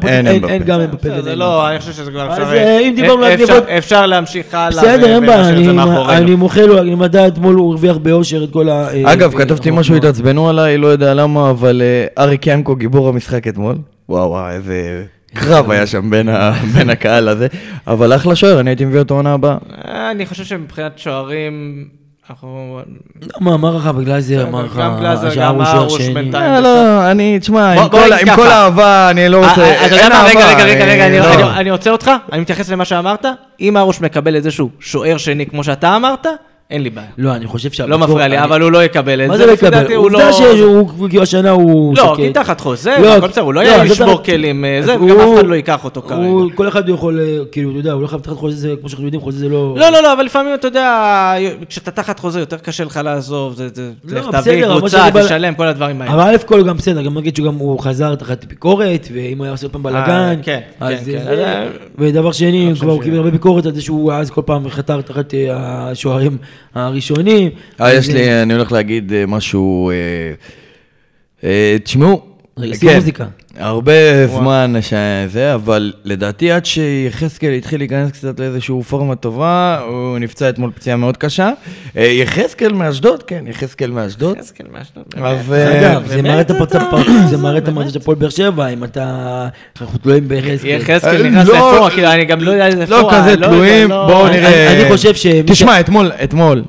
אין גם אין בפה. זה לא, אני חושב שזה כבר אז, אפשר... אה, אם דיברנו על אפשר- גניבות- אפשר להמשיך הלאה. בסדר, אין בעיה, זה אני- מוחה לו, אני מדע אתמול הוא הרוויח באושר את כל ה... אה, אגב, אה, כתבתי אה, משהו, אה, התעצבנו עליי, לא יודע למה, אבל אה, אריק ינקו גיבור המשחק אתמול. וואו, וואו, איזה קרב היה שם בין הקהל הזה. אבל אחלה שוער, אני הייתי מביא אותו עונה הבאה. אה, אני חושב שמבחינת שוערים, אנחנו... מה, אמר לך בגלייזר, אמר לך, גם גלאזר, השער גם הוא שוער ארוש שני. בינתיים. אה, לא, אני, תשמע, עם כל-. האהבה, אני לא רוצה... אה, אתה יודע אין מה, רגע, אהבה, רגע, רגע, רגע, אני- לא. אני- אני עוצר אותך, אני מתייחס למה שאמרת. אם ארוש מקבל איזשהו שוער שני כמו שאתה אמרת, אין לי בעיה. לא, אני חושב ש... לא מפריע לי, אבל הוא לא יקבל את מה זה. זה לא יקבל? לא... עובדה שהוא, כאילו השנה הוא לא, שקט. כי תחת חוזה, לא, הכל בסדר, הוא לא לא, זה תחת- כלים, אה, זה, וגם אף אחד לא ייקח אותו כרגע. כל אחד יכול, אה, כאילו, אתה יודע, הוא לא חייב תחת חוזה, זה, כמו שאנחנו יודעים, חוזה זה לא... לא, לא, לא, אבל לפעמים אתה יודע, כשאתה תחת חוזה יותר קשה לך לעזוב, זה, זה, לא, תביא קבוצה, תשלם, כל הדברים האלה. אבל א' כל גם בסדר, גם נגיד שגם הוא חזר תחת ביקורת, ואם הוא היה עושה עוד פעם בלאגן, כן, אז כן, זה- כן, אה, ודבר שני, כבר הוא ש- קיבל הרבה ביקורת על זה שהוא אז כל פעם חתר תחת אה, השוערים הראשונים. אה, יש לי, אני הולך להגיד אה, משהו... אה, אה, תשמעו, רגע, שים כן, מוזיקה. הרבה זמן שזה, אבל לדעתי עד שיחזקאל התחיל להיכנס קצת לאיזושהי פורמה טובה, הוא נפצע אתמול פציעה מאוד קשה. אה, יחזקאל מאשדוד, כן, יחזקאל מאשדוד. יחזקאל מאשדוד, באמת. אה, אגב, זה מראה את הפ- אתה- זה מראה את המראה של הפועל באר שבע, אם אתה... אנחנו תלויים ביחזקאל. יחזקאל אה, נכנס לא- לפורה, כאילו, אני גם לא יודע איזה לא פורה, כזה יודע, תלויים, לא- בואו נראה. אני חושב שמי תשמע, אתמול, אתמול,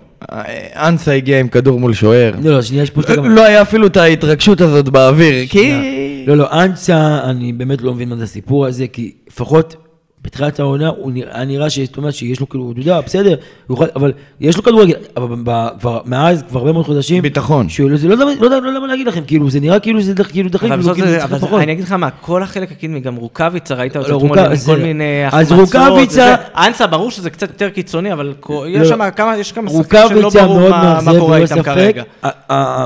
אנסה הגיע עם כדור מול שוער. לא, לא, שנייה, יש פה גם... לא היה אפילו את ההתרגשות הזאת באוויר, כי... לא, לא, אנסה, אני באמת לא מבין מה זה הסיפור הזה, כי לפחות בתחילת העונה, הוא נראה- נראה שיש, זאת אומרת, שיש לו כאילו, אתה יודע, בסדר, הוא יכול- אבל יש לו כדורגל, אבל ב- ב- כבר מאז, כבר הרבה מאוד חודשים, ביטחון. שהוא לא זה לא יודע לא יודע- לא יודע מה להגיד לכם, כאילו, זה נראה כאילו זה כאילו דחק, אבל כאילו, כאילו, זה, צריך אבל זה-. אני אגיד לך מה, כל החלק הקדמי, גם רוקאביצה, ראית אותו לא, אתמול כל מיני אז החמצות. רוקאביצה- וזה. אנסה, ברור שזה קצת יותר קיצוני, אבל יש לא. שם כמה, יש כמה שחקנים שלא רוקאביצה ברור מה קורה איתם ספק. כרגע.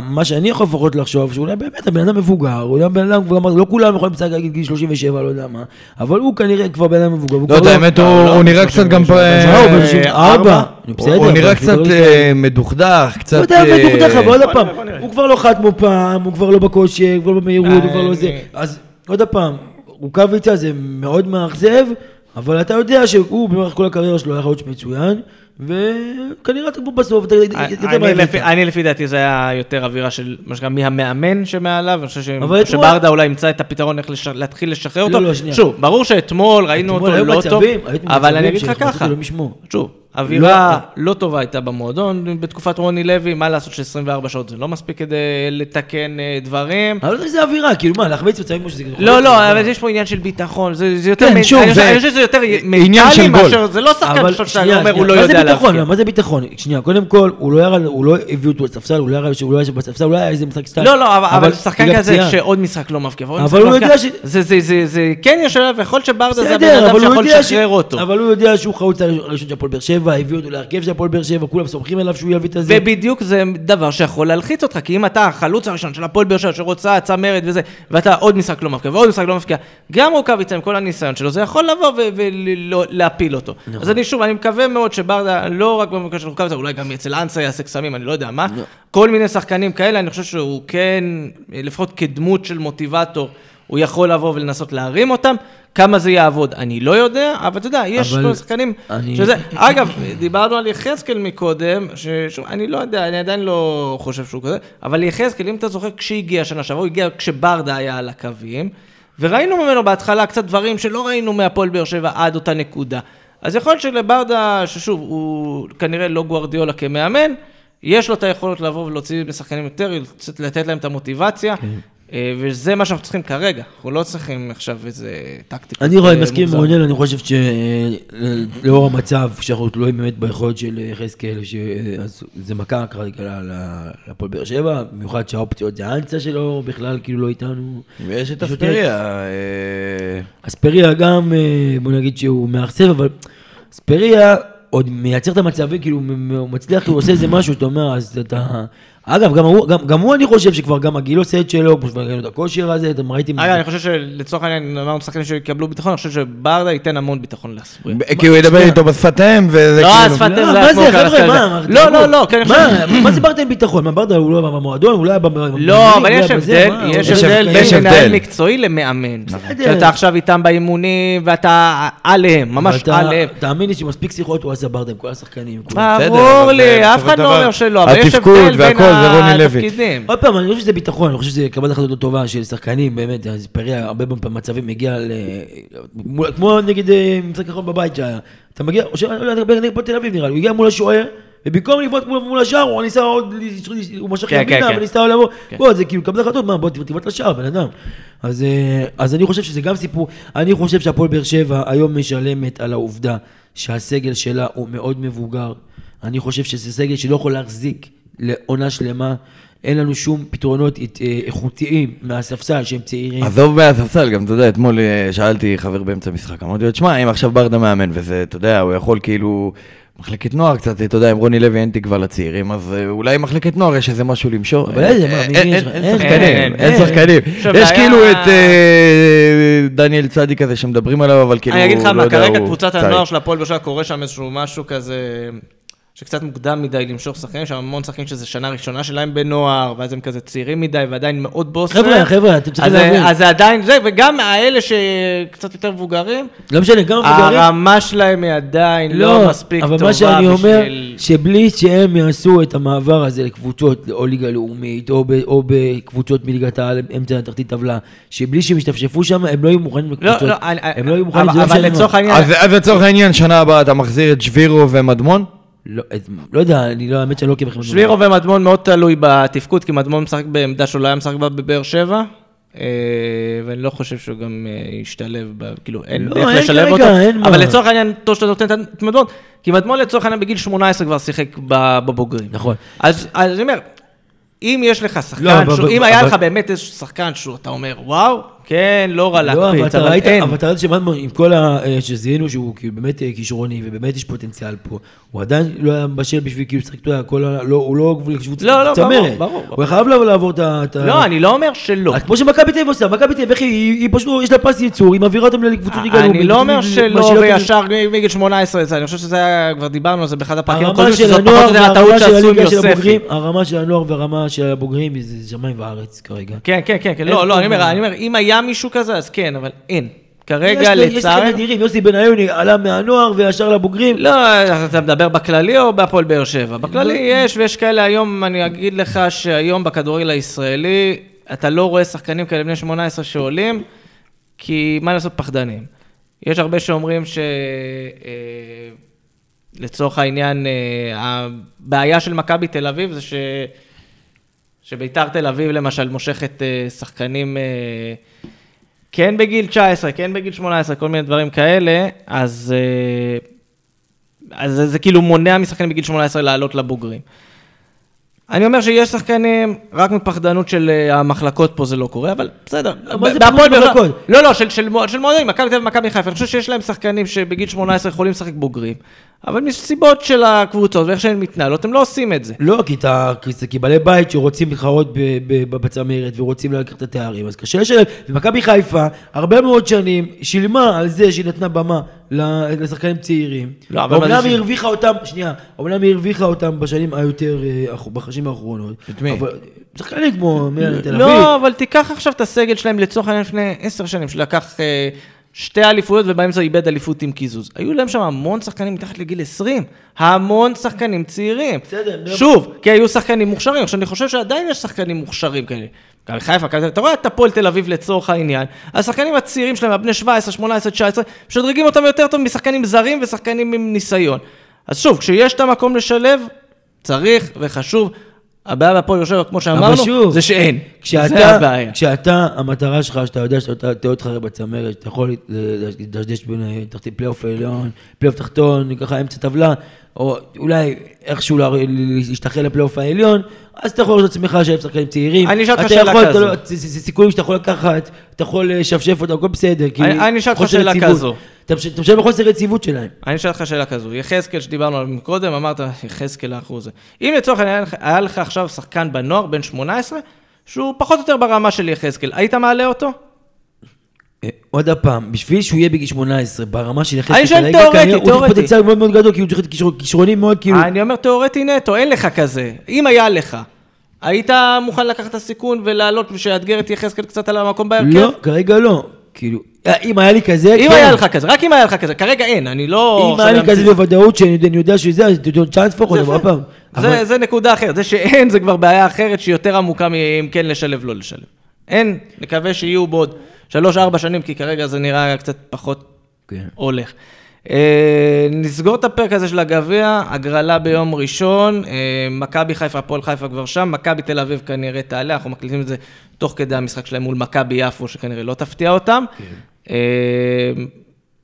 מה שאני יכול לפחות לחשוב, שאולי באמת הבן אדם מבוגר, אולי הבן אדם כבר אמר, לא כולם יכולים לשחק עד גיל 37, לא יודע מה, אבל הוא כנראה כבר בן אדם מבוגר. לא יודע, האמת, הוא לא, הוא לא, נראה לא, קצת לא, גם... לא, פה, לא, אה, הוא אה, 64? ארבע. הוא- הוא נראה קצת לא אה. מדוכדך, קצת... לא יודע, אה, מדוכדך, אבל עוד בוא פעם. הוא כבר לא חד כמו פעם, הוא כבר לא בכושר, הוא כבר לא במהירות, הוא כבר לא זה. אז עוד פעם, רוקאביצה זה מאוד מאכזב, אבל אתה יודע שהוא במהלך כל הקריירה שלו היה יכול להיות מצוין, וכנראה אתה פה בסוף, אתה יודע מה אני הבאת. אני לפי דעתי זה היה יותר אווירה של מה שנקרא מהמאמן שמעליו, אני חושב שברדה אולי ימצא את הפתרון איך להתחיל לשחרר אותו. לא, לא. שוב, ברור שאתמול ראינו אותו לא טוב, אבל אני אגיד לך ככה, משמו. שוב, אווירה לא טובה הייתה במועדון בתקופת רוני לוי, מה לעשות ש-24 שעות זה לא מספיק כדי לתקן אה, דברים. אבל זה אווירה, כאילו מה, להחמיץ מצבים כמו שזה... לא, לא, אבל יש פה עניין של ביטחון, זה יותר, כן, שוב, זה אני חושב שזה יותר מנטלי. מאשר, זה לא שחקן שאתה אומר, הוא לא יודע ביטחון? מה זה ביטחון? שנייה, קודם כל, הוא לא ירד, הוא לא הביאו אותו לספסל, הוא לא לא ישב בספסל, הוא לא היה איזה משחק סתם. לא, לא, אבל- שחקן כזה. שעוד משחק לא מבקיע, אבל הוא לא יודע ש- זה- זה- זה- זה כן יש עליו, ויכול להיות שברדה זה הבן אדם שיכול. לשחרר אותו. אבל הוא יודע שהוא חרוץ הראשון של הפועל באר שבע, הביאו אותו להרכב של הפועל באר שבע, כולם סומכים עליו שהוא יביא את הזה. ובדיוק זה דבר שיכול להלחיץ אותך, כי אם אתה החלוץ הראשון של הפועל באר שבע שרוצה צמרת וזה, ואתה עוד משחק לא מבקיע ועוד משחק לא מבקיע, גם רוקאביצה עם כל הניסיון שלו, זה יכול לבוא ולהפיל אותו. אז אני שוב, אני מקווה מאוד שברדה, לא רק במקרה של רוקאביצה, אולי גם אצל אנסה יעשה קסמים, אני לא יודע מה, כל מיני שחקנים כאלה, אני חושב שהוא כן, לפחות כדמות של מוטיבטור, הוא יכול לבוא ולנסות להרים אותם. כמה זה יעבוד, אני לא יודע, אבל אתה יודע, יש כל שחקנים אני- שזה... אגב, דיברנו על יחזקאל מקודם, שאני לא יודע, אני עדיין לא חושב שהוא כזה, אבל יחזקאל, אם אתה זוכר, כשהגיע שנה שעברה, הוא הגיע כשברדה היה על הקווים, וראינו ממנו בהתחלה קצת דברים שלא ראינו מהפועל באר שבע עד אותה נקודה. אז יכול להיות שלברדה, ששוב, הוא כנראה לא גוארדיולה כמאמן, יש לו את היכולות לבוא ולהוציא משחקנים יותר, לתת להם את המוטיבציה. אה, וזה מה שאנחנו צריכים כרגע, אנחנו לא צריכים עכשיו איזה טקטיקה. אני רואה, אה, מסכים עם. רונל, אני חושב שלאור המצב, שאנחנו תלויים באמת ביכולת של יחזקאל, ש- אז זה מכה כרגע ל- ל- להפועל באר שבע, במיוחד שהאופציות זה האנצה שלו, בכלל כאילו לא איתנו. ויש את אספריה. אה, אספריה גם, אה, בוא נגיד שהוא מאכזב, אבל אספריה, עוד מייצר את המצבים, כאילו, הוא מצליח, הוא עושה איזה משהו, אתה אומר, אז אתה... אגב, גם הוא, גם, גם הוא, אני חושב שכבר גם הגיל עושה את שלו, כמו שכבר ראינו את הכושר הזה, אתם ראיתם... אגב, אני חושב שלצורך העניין, אמרנו שחקנים שיקבלו ביטחון, אני חושב שברדה ייתן המון ביטחון לאספריה. כי הוא ידבר איתו בשפת אם, וזה לא, כאילו... השפת אם לא, זה מה היה כמו זה, חבר'ה. מה? לא. לא, לא, חושב... מה, מה זה ברדה עם ביטחון? מה ברדה הוא לא היה במועדון, הוא לא היה במועדון. לא, אבל יש היה בזה, הבדל, יש הבדל יש בין מנהל. מקצועי למאמן. בסדר. שאתה עכשיו איתם באימונים ואתה עליהם, ממש עליהם. תאמין לי שמספיק שיחות הוא עשה ברדה עם כל השחקנים. ברור לי, אף אחד לא אומר שלא, אבל יש הבדל בין זה רוני לוי. עוד פעם, אני חושב שזה ביטחון, אני חושב שזה קבלת החלטות טובה של שחקנים, באמת, אז פריה הרבה מצבים מגיע ל... כמו נגיד אה, משחק אחרון בבית שהיה. אתה מגיע, או ש- לא יודע, נגד הפועל תל אביב נראה לי, הוא הגיע מול השוער, ובמקום לבעוט מול מול השער, הוא ניסה עוד, הוא משך כן, כן, ימינה, כן. וניסה לבוא, כן. בוא, זה כאילו קבלת החלטות, מה, בוא תבעט לשער, בן אדם. אז אה, אז אני חושב שזה גם סיפור, אני חושב שהפועל באר שבע היום משלמת על העובדה שהסגל שלה הוא מאוד מבוגר. אני חושב שזה סגל שלא יכול להחזיק לעונה שלמה. אין לנו שום פתרונות אה, איכותיים מהספסל שהם צעירים. עזוב מהספסל, גם אתה יודע, אתמול אה, שאלתי חבר באמצע המשחק, אמרתי לו, תשמע, אם עכשיו ברדה מאמן וזה, אתה יודע, הוא יכול כאילו, מחלקת נוער קצת, אתה יודע, עם רוני לוי אין תקווה לצעירים, אז אה, אולי מחלקת נוער יש איזה משהו למשוך. אבל איזה, מה, אין- שחקנים, אין. שחקנים. יש כאילו את דניאל צדיק הזה שמדברים עליו, אבל כאילו, אני אגיד לך לא מה, יודע, כרגע קבוצת. הנוער של הפועל שבע קורה שם איזשהו משהו כזה, שקצת מוקדם מדי למשוך שחקנים, שם המון שחקנים שזה שנה ראשונה שלהם בנוער, ואז הם כזה צעירים מדי ועדיין מאוד בוסר. חבר'ה, חבר'ה, אתם צריכים אז זה- להבין. אז זה עדיין זה, וגם האלה שקצת יותר מבוגרים, לא משנה, גם מבוגרים. הרמה שלהם היא עדיין לא מספיק אבל טובה מה שאני אומר, בשביל... שבלי שהם יעשו את המעבר הזה לקבוצות, או ליגה לאומית, או, ב, או בקבוצות מליגת העל, אמצע התחתית טבלה, שבלי שהם ישתפשפו שם, הם לא יהיו מוכנים לא, לקבוצות. לא, אני- הם לא יהיו מוכנים, אבל- זה לא אבל משנה מה. לצורך העניין, אז אז לצורך העניין, שנה הבאה אתה מחזיר את שבירו ומדמון? לא, לא יודע, אני לא, האמת שאני לא עוקב אחרי. שבירו ומדמון מאוד תלוי בתפקוד, כי מדמון משחק בעמדה שלו, לא היה משחק בה בבאר שבע. אה, ואני לא חושב שהוא גם אה, ישתלב, ב- כאילו אין לא, איך לשלב כרגע, אותו, אין מה. אבל לצורך העניין, טוב שאתה נותן את מדמון, כי מדמון לצורך העניין בגיל 18 כבר שיחק בבוגרים. נכון. אז אז אני אומר, אם יש לך לא, שחקן, אבל- שהוא- אם אבל- היה אבל- לך באמת איזה שחקן שהוא, אתה אומר, וואו, כן, לא רע לא, להקפיץ, אתה אבל אין. אבל אתה ראית שמדמון, עם כל ה... אה, שזיהינו שהוא כאילו באמת אה, כישרוני, ובאמת יש פוטנציאל פה, הוא עדיין לא היה בשל בשביל כאילו לשחק. לא, הוא לא קבוצה לא, לא, ברור, צמרת. ברור, הוא חייב לעבור את ה... לא, אני לא אומר שלא. כמו שמכבי תל אביב עושה, מכבי תל אביב, היא, פשוט, יש לה פס ייצור, היא מעבירה אותם לקבוצות ליגה לאומית. אני לא אומר שלא וישר מגיל 18, זה, אני חושב שזה היה, כבר דיברנו על זה באחד הפרקים הרמה הקודמים, של שזאת הנוער פחות או יותר הטעות והרמה של שעשו יוספי. הבוגרים, הרמה של הנוער והרמה של הבוגרים זה שמיים וארץ כרגע. כן, כן, כן, כן, לא, לא. אני אומר, אם היה מישהו כזה, אז כן, אבל אין. כרגע, יש- יש. כאלה נדירים, יוסי בניון עלה מהנוער וישר לבוגרים. לא, אתה מדבר בכללי או בהפועל באר שבע? בכללי יש, ויש כאלה היום, אני אגיד לך שהיום בכדורגל הישראלי, אתה לא רואה שחקנים כאלה בני 18 שעולים, כי מה לעשות פחדנים. יש הרבה שאומרים ש... אה, לצורך העניין, אה, הבעיה של מכבי תל אביב זה ש... שביתר תל אביב למשל מושכת אה, שחקנים אה, כן בגיל 19, כן בגיל 18, כל מיני דברים כאלה, אז, אה, אז זה, זה כאילו מונע משחקנים בגיל 18 לעלות לבוגרים. אני אומר שיש שחקנים, רק מפחדנות של המחלקות פה זה לא קורה, אבל בסדר. מה זה בהפועל פחדנות באר- מחלקות? לא, לא, של, של, מוע- של מועדונים, מכבי תל אביב ומכבי חיפה. אני חושב שיש להם שחקנים שבגיל 18 יכולים לשחק בוגרים, אבל מסיבות של הקבוצות ואיך שהן מתנהלות, הם לא עושים את זה. לא, כי אתה, כי בעלי בית שרוצים להתחרות בצמרת ורוצים לקחת את התארים, אז קשה לשלם. ומכבי חיפה, הרבה מאוד שנים, שילמה על זה שהיא נתנה במה לשחקנים צעירים. לא, אבל אומנם היא הרוויחה אותם, שנייה, אומנם היא הרוויחה אותם בשנים היותר, אה, בחודשים האחרונות. את מי? שחקנים כמו מילן תל אביב. לא, אבל תיקח עכשיו את הסגל שלהם לצורך העניין לפני עשר שנים, שלקח אה, שתי אליפויות ובאמצע איבד אליפות עם קיזוז. היו להם שם המון שחקנים מתחת לגיל 20, המון שחקנים צעירים. בסדר, שוב, כי היו שחקנים מוכשרים, עכשיו אני חושב שעדיין יש שחקנים מוכשרים כאלה. מכבי חיפה, כזה, אתה רואה את הפועל תל אביב לצורך העניין, השחקנים הצעירים שלהם, הבני 17, 18, 19, משדרגים אותם יותר טוב משחקנים זרים ושחקנים עם ניסיון. אז שוב, כשיש את המקום לשלב, צריך וחשוב. הבעיה בהפועל יושב, כמו שאמרנו, זה שאין. כשאתה. כשאתה, המטרה שלך, שאתה יודע שאתה תהיה אותך בצמרת, שאתה יכול לדשדש בין תחתית פלייאוף עליון, פלייאוף תחתון, ככה אמצע טבלה, או אולי איכשהו לה- להשתחרר לפלייאוף העליון, אז אתה יכול לראות את עצמך שאלה שחקנים צעירים. אני אשאל אותך שאלה כזו. אתה לא- סיכויים שאתה יכול לקחת, אתה יכול לשפשף אותם, הכל בסדר. אני- אשאל אותך שאלה. כזו. אתה מש- אתה משלם בחוסר יציבות שלהם. אני אשאל אותך שאלה כזו, יחזקאל שדיברנו עליו קודם, אמרת יחזקאל האחוז. אם לצורך העניין היה לך- עכשיו שחקן בנוער, בן 18, שהוא פחות או יותר ברמה של יחזקאל, היית מעלה אותו? אה, עוד הפעם, בשביל שהוא יהיה בגיל 18, ברמה של יחזקאל אני שואל תיאורטי, כנראה הוא צריך תיאורטי. פוטנציאל מאוד מאוד גדול, כי הוא צריך כישרון- כישרונים מאוד כאילו... אני אומר תיאורטי נטו, אין לך כזה. אם היה לך, היית מוכן לקחת את הסיכון ולעלות ושיאתגר את יחזקאל קצת על המקום בהרכב? לא, כרגע לא. כאילו, אה, אם היה לי כזה, אם כן. היה לך כזה, רק אם היה לך כזה, כרגע אין, אני לא... אם היה לי כזה בוודאות שאני יודע- אני יודע שזה, אז תיתן צ'אנס יפה. עוד פעם. זה, אבל- זה נקודה אחרת, זה שאין זה כבר בעיה אחרת שהיא יותר עמוקה מאם כן לשלב, לא לשלב. אין, נקווה שיהיו בעוד שלוש-ארבע שנים, כי כרגע זה נראה קצת פחות כן. הולך. אה, נסגור את הפרק הזה של הגביע, הגרלה ביום ראשון, אה, מכבי חיפה, הפועל חיפה כבר שם, מכבי תל אביב כנראה תעלה, אנחנו מקליטים את זה תוך כדי המשחק שלהם מול מכבי יפו, שכנראה לא תפתיע אותם. אה,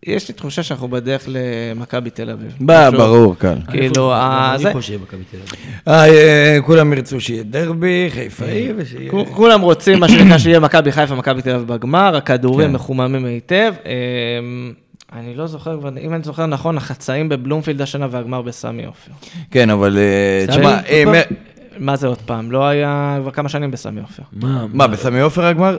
יש לי תחושה שאנחנו בדרך למכבי תל אביב. ברור, קל. כאילו, ה- אני זה- חושב מכבי תל אביב. אה, אה, כולם ירצו שיהיה דרבי, חיפאי, ושיהיה... כו- כולם רוצים, מה שנקרא, שיהיה מכבי חיפה, מכבי תל אביב בגמר, הכדורים כן. מחוממים היטב. אני לא זוכר, אם אני זוכר נכון, החצאים בבלומפילד השנה והגמר בסמי עופר. כן, אבל אה, תשמע, אה, מה זה עוד פעם? לא היה כבר כמה שנים בסמי עופר. מה? מה, בסמי עופר הגמר?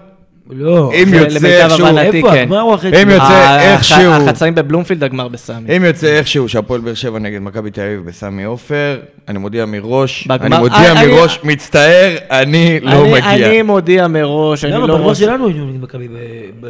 לא. אם זה יוצא איכשהו... איפה כן. הגמר הוא אחרי... אם יוצא ה- איכשהו- הח- החצאים בבלומפילד, הגמר בסמי. אם יוצא איכשהו שהפועל באר שבע נגד מכבי תל אביב בסמי עופר, אני מודיע מראש, אני מודיע אה, מראש, מצטער, אני לא מגיע. אני מודיע מראש, אני למה? לא בגמר רוצה... שלנו היינו נגד מכבי ב...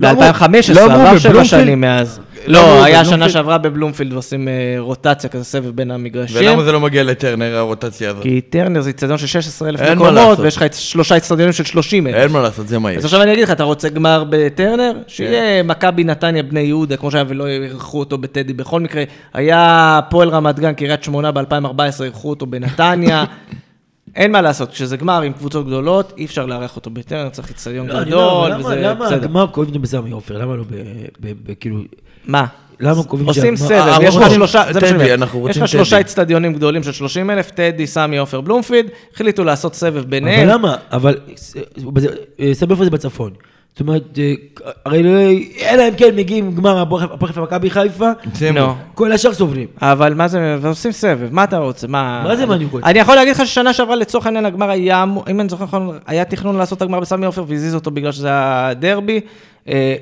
ב-2015, לא עבר שבע? שנים מאז. לא לא, היה בבלומפילד? שנה שעברה בבלומפילד ועושים אה, רוטציה, כזה סבב בין המגרשים. ולמה זה לא מגיע לטרנר, הרוטציה הזאת? כי טרנר זה איצטדיון של 16,000 אין מה מקומות. ויש לך שלושה איצטדיונים של 30,000. אין מה לעשות, זה מה אז יש. עכשיו אני אגיד לך, אתה רוצה גמר בטרנר? כן. שיהיה מכבי נתניה בני יהודה, כמו שהיה ולא אירחו אותו בטדי. בכל מקרה, היה פועל רמת גן, קריית שמונה ב-2014, אירחו אותו בנתניה. אין מה לעשות, כשזה גמר עם קבוצות גדולות, אי אפשר לארח אותו בטרנר, צריך איצטדיון לא, אומר, גדול, אבל וזה למה- למה בסדר. הגמר קובעים בסמי עופר? למה לא ב... ב- ב- כאילו... מה? למה קובעים עושים שהגמר- סבב, אה, יש לך רוצים- שלושה, זה מה יש לך שלושה טדי. איצטדיונים גדולים של 30 אלף, טדי, סמי, עופר, בלומפיד, החליטו לעשות סבב אבל ביניהם. למה? אבל ס- בזה- אה, סמי עופר זה בצפון. זאת אומרת, אה, הרי לא... אלא אם כן מגיעים גמר הפועל חיפה ומכבי חיפה, שימו. נו. כל השאר סובלים. אבל מה זה, ועושים סבב, מה אתה רוצה? מה... זה מה אני יכול להגיד לך ששנה שעברה לצורך העניין הגמר היה, אמור- אם אני זוכר נכון, היה תכנון לעשות את הגמר בסמי עופר והזיז אותו בגלל שזה היה דרבי. אה,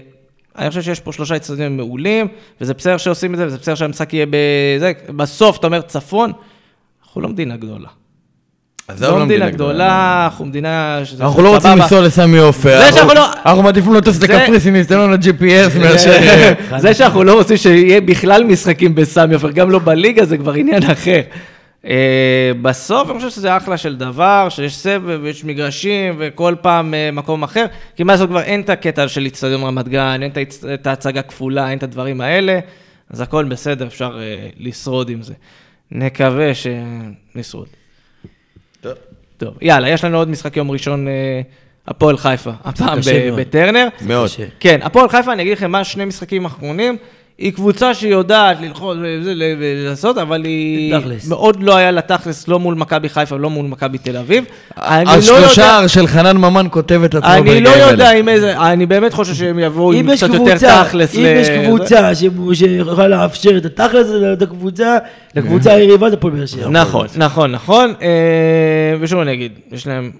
אני חושב שיש פה שלושה אצטדיונים מעולים, וזה בסדר שעושים את זה, וזה בסדר שהמשחק יהיה בזה, בסוף אתה אומר צפון, אנחנו לא מדינה גדולה. עזוב, לא מדינה גדולה, אנחנו מדינה שזה אנחנו לא רוצים. לנסוע לסמי עופר. זה אנחנו- שאנחנו לא- אנחנו מעדיפים לטוס זה- לקפריסין, להסתלון ל-GPS מאשר... זה שאנחנו לא רוצים שיהיה בכלל משחקים בסמי עופר, גם לא בליגה, זה כבר עניין אחר. אה, בסוף אני חושב שזה אחלה של דבר, שיש סבב ויש מגרשים וכל פעם אה, מקום אחר, כי מה לעשות כבר אין את הקטע של אצטדיון רמת גן, אין את ההצגה כפולה, אין את הדברים האלה, אז הכל בסדר, אפשר אה, לשרוד עם זה. נקווה שנשרוד. טוב. יאללה, יש לנו עוד משחק יום ראשון, אה, הפועל חיפה, הפעם. בטרנר. מאוד. כן, הפועל חיפה, אני אגיד לכם מה, שני משחקים אחרונים, היא קבוצה שיודעת ללחוץ ולעשות, אבל היא תכלס. מאוד לא היה לה תכלס, לא מול מכבי חיפה ולא מול מכבי תל אביב. אני לא השלושה יודע- של חנן ממן כותב את עצמו אני ברגעים לא האלה. יודע עם איזה, אני באמת חושב שהם יבואו אם עם יש קצת יותר קבוצה, תכלס. אם ל- יש. קבוצה ש- שיכולה לאפשר את התכלס הזה לאותה קבוצה, לקבוצה היריבה זה הפועל באר שבע. נכון, נכון, נכון. אה, ושוב אני אגיד, יש להם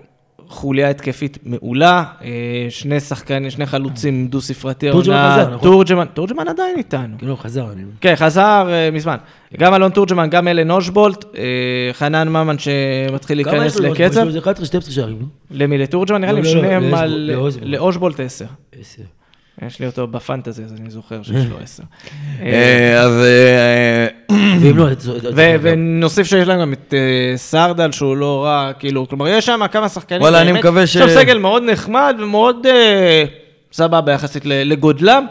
חוליה התקפית מעולה, אה, שני שחקנים, שני חלוצים דו-ספרתי תורג'מן עונה. חזר, נכון? תורג'מן, תורג'מן עדיין איתנו. לא, חזר, אני... כן, חזר אה, מזמן. גם אלון תורג'מן, גם אלן אושבולט, אה, חנן ממן שמתחיל כמה להיכנס? לקצב. יש לו איזה 11, 12 שערים, לא? למי? לתורג'מן? נראה לי לא, לא, שניהם על... לאושבולט. לאושבולט 10. עשר. יש לי אותו בפנטזי, אז אני זוכר שיש לו 10. אה, אז... אה, ואם לא, ונוסיף שיש להם גם את אה, סרדל, שהוא לא רע, כאילו, כלומר, יש שם כמה שחקנים. וואלה, אני מקווה ש- יש שם סגל מאוד נחמד ומאוד אה, סבבה יחסית ל- לגודלם.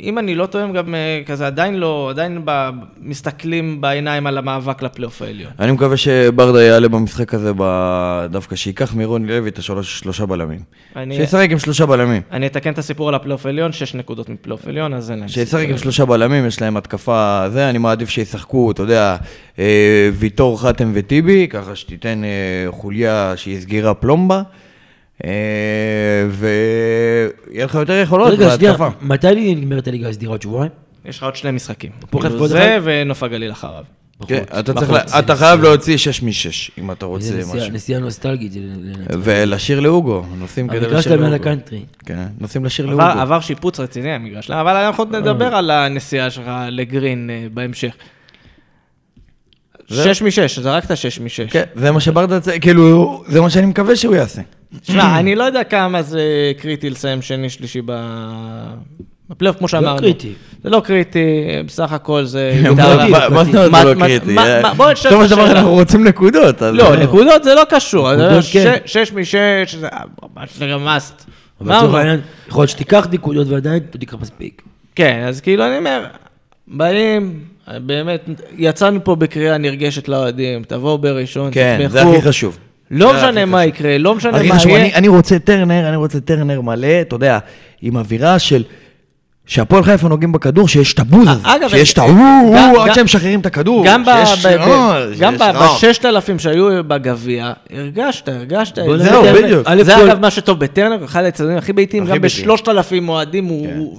אם אני לא טועה, הם גם אה, כזה עדיין לא, עדיין ב- מסתכלים בעיניים על המאבק לפלייאוף העליון. אני מקווה שברדה יעלה במשחק הזה דווקא שייקח מרוני לוי את השלוש- שלושה בלמים. אני- שישחק עם שלושה בלמים. אני אתקן את הסיפור על הפלייאוף העליון, שש נקודות מפלייאוף עליון, אז אין להם. שישחק עם שלושה בלמים, יש להם התקפה זה, אני מעדיף שישחקו, אתה יודע, אה, ויטור, חתם וטיבי, ככה שתיתן אה, חוליה שהיא סגירה פלומבה. אה, ויהיה לך יותר יכולות רגע, שנייה, בהתקפה. מתי נגמרת הליגה הסדירה? עוד שבועיים? יש לך עוד שני משחקים. כאילו זה? ונוף הגליל אחריו. כן, אתה חייב. להוציא 6 מ-6, אם אתה רוצה משהו. נסיעה נוסטלגית. ולשיר להוגו, נוסעים כדי המגרש לשיר שלהם על להוגו. הקאנטרי. כן, נוסעים לשיר להוגו. עבר שיפוץ רציני המגרש אבל אנחנו עוד נדבר על הנסיעה שלך לגרין אה, בהמשך. שש משש, זרקת שש משש. כן, זה מה שברדה, כאילו, זה מה שאני מקווה שהוא יעשה. שמע, אני לא יודע כמה זה קריטי לסיים שני, שלישי ב- בפלייאוף, כמו שאמרנו. קריטי. זה לא קריטי, בסך הכל זה... מה- זאת אומרת מה- זה לא קריטי? אה, בוא נשאל בסופו את של דבר השאלה. אנחנו רוצים נקודות. לא, נקודות זה לא קשור. ש- כן. שש משש, זה ממש גם מאסט. אבל לצורך העניין, יכול להיות שתיקח נקודות ועדיין לא תיקח מספיק. כן, אז כאילו אני אומר, באים, באמת, יצאנו פה בקריאה נרגשת לאוהדים, תבואו בראשון, כן, תתמכו. זה הכי חשוב. לא משנה מה. יקרה, לא משנה מה יהיה. אני רוצה טרנר, אני רוצה טרנר מלא, אתה יודע, עם אווירה של... שהפועל חיפה נוגעים בכדור, שיש את הבוז הזה, אגב, שיש את אה, ההוא, עד גם- שהם משחררים את הכדור, גם ב- שיש- ב- ב- אה, אה. בששת אלפים שהיו בגביע, הרגשת, הרגשת את זה. זהו, ה- בדיוק. זה אגב מה שטוב בטרנר, אחד האצטדיונים הכי ביתיים, גם. בשלושת אלפים אוהדים,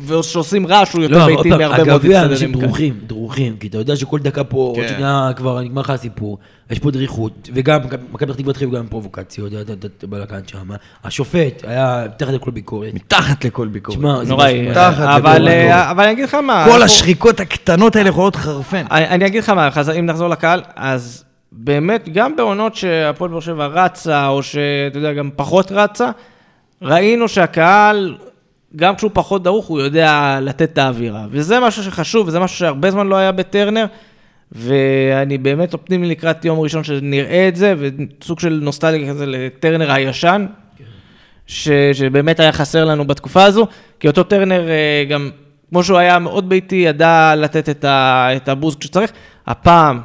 ושעושים רעש, הוא לא, יותר עוד ביתי מהרבה מאוד הגביע, אנשים. דרוכים, דרוכים, כי אתה יודע שכל דקה פה, עוד כן. שנייה כבר נגמר לך הסיפור, יש פה דריכות, וגם מכבי פתח תקווה התחיל גם עם פרובוקציות, יודע, את הבלאגן שם, השופט היה מתחת לכל ביקורת. מתחת לכל ביקורת. תשמע, זה נוראי, אבל אה, ביקורת. אבל אני אגיד לך מה, כל השריקות הקטנות האלה יכולות לחרפן. אני, אגיד לך מה, אם נחזור לקהל, אז באמת, גם בעונות שהפועל באר שבע רצה, או שאתה יודע, גם פחות רצה, ראינו שהקהל, גם כשהוא פחות דרוך, הוא יודע לתת את האווירה. וזה משהו שחשוב, וזה משהו שהרבה זמן לא היה בטרנר, ואני באמת אופטימי לקראת יום ראשון שנראה את זה, וסוג של נוסטלגיה כזה לטרנר הישן, ש, שבאמת היה חסר לנו בתקופה הזו, כי אותו טרנר אה, גם, כמו שהוא היה מאוד ביתי, ידע לתת את, ה, את הבוז כשצריך. הפעם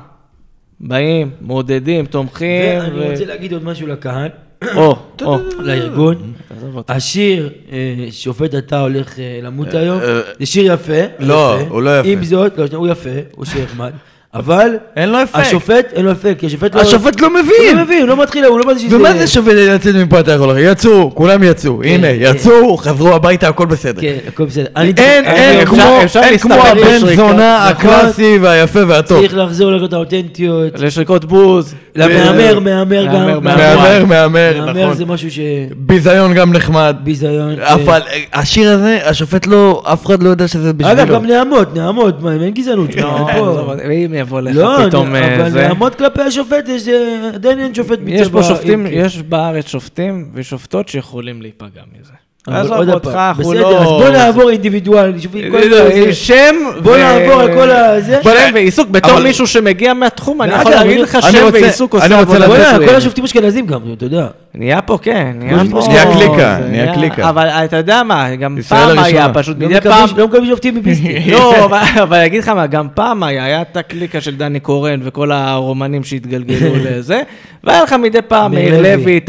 באים, מעודדים, תומכים. ואני רוצה להגיד עוד משהו לקהל, או, או. לארגון. אותי. השיר, אה, שופט אתה הולך אה, למות היום, אה, זה שיר יפה. לא. הוא לא יפה. עם זאת, לא, הוא יפה, הוא שיר נחמד, אבל... אין לו אפקט. השופט, אין לו אפקט, כי השופט לא... השופט לא הוא מבין. לא מבין, הוא לא מתחיל, הוא לא מבין שזה... ומה זה שווה לצאת מפה אתה יכול להגיד? יצאו, כולם יצאו, הנה, כן. יצאו, חזרו הביתה, הכל בסדר. כן, הכל בסדר. אני אין, אין אני כמו, אין כמו הבן זונה נכון. הקלאסי והיפה והטוב. צריך לחזור לראות האותנטיות. לשריקות בוז. למהמר, מהמר גם. מהמר, מהמר, מהמר, מהמר נכון. זה משהו ביזיון גם נחמד. שביזיון. אבל אה, השיר הזה, השופט לא, אף אחד לא יודע שזה אגב, בשבילו. גם נעמות, נעמות, מה, אין גזענות. לא, יבוא לך לא, פתאום אה, אבל זה... נעמות כלפי השופט, יש, אה, עדיין אין שופט יש בצבא, פה שופטים, אם- יש בארץ שופטים ושופטות שיכולים להיפגע מזה. אבל עזוב אותך, אנחנו בסדר, לא... אז בוא נעבור אינדיבידואל. זה. שם בוא ו- נעבור על כל הזה. שם ועיסוק, בתור אבל- מישהו שמגיע מהתחום, אני יכול להגיד אני- לך אני שם ועיסוק אני עושה רוצה עבודה. כל השופטים אשכנזים גם, אתה יודע. נהיה פה, כן, נהיה נהיה פה... קליקה, זה נהיה קליקה. אבל אתה יודע מה, גם פעם היה. פשוט מדי פעם... לא מקבלים שופטים מביסטי. לא, אבל- אני אגיד לך מה, גם פעם היה, היה את הקליקה של דני קורן וכל הרומנים שהתגלגלו לזה, והיה לך מדי פעם מאיר מאיר לוי.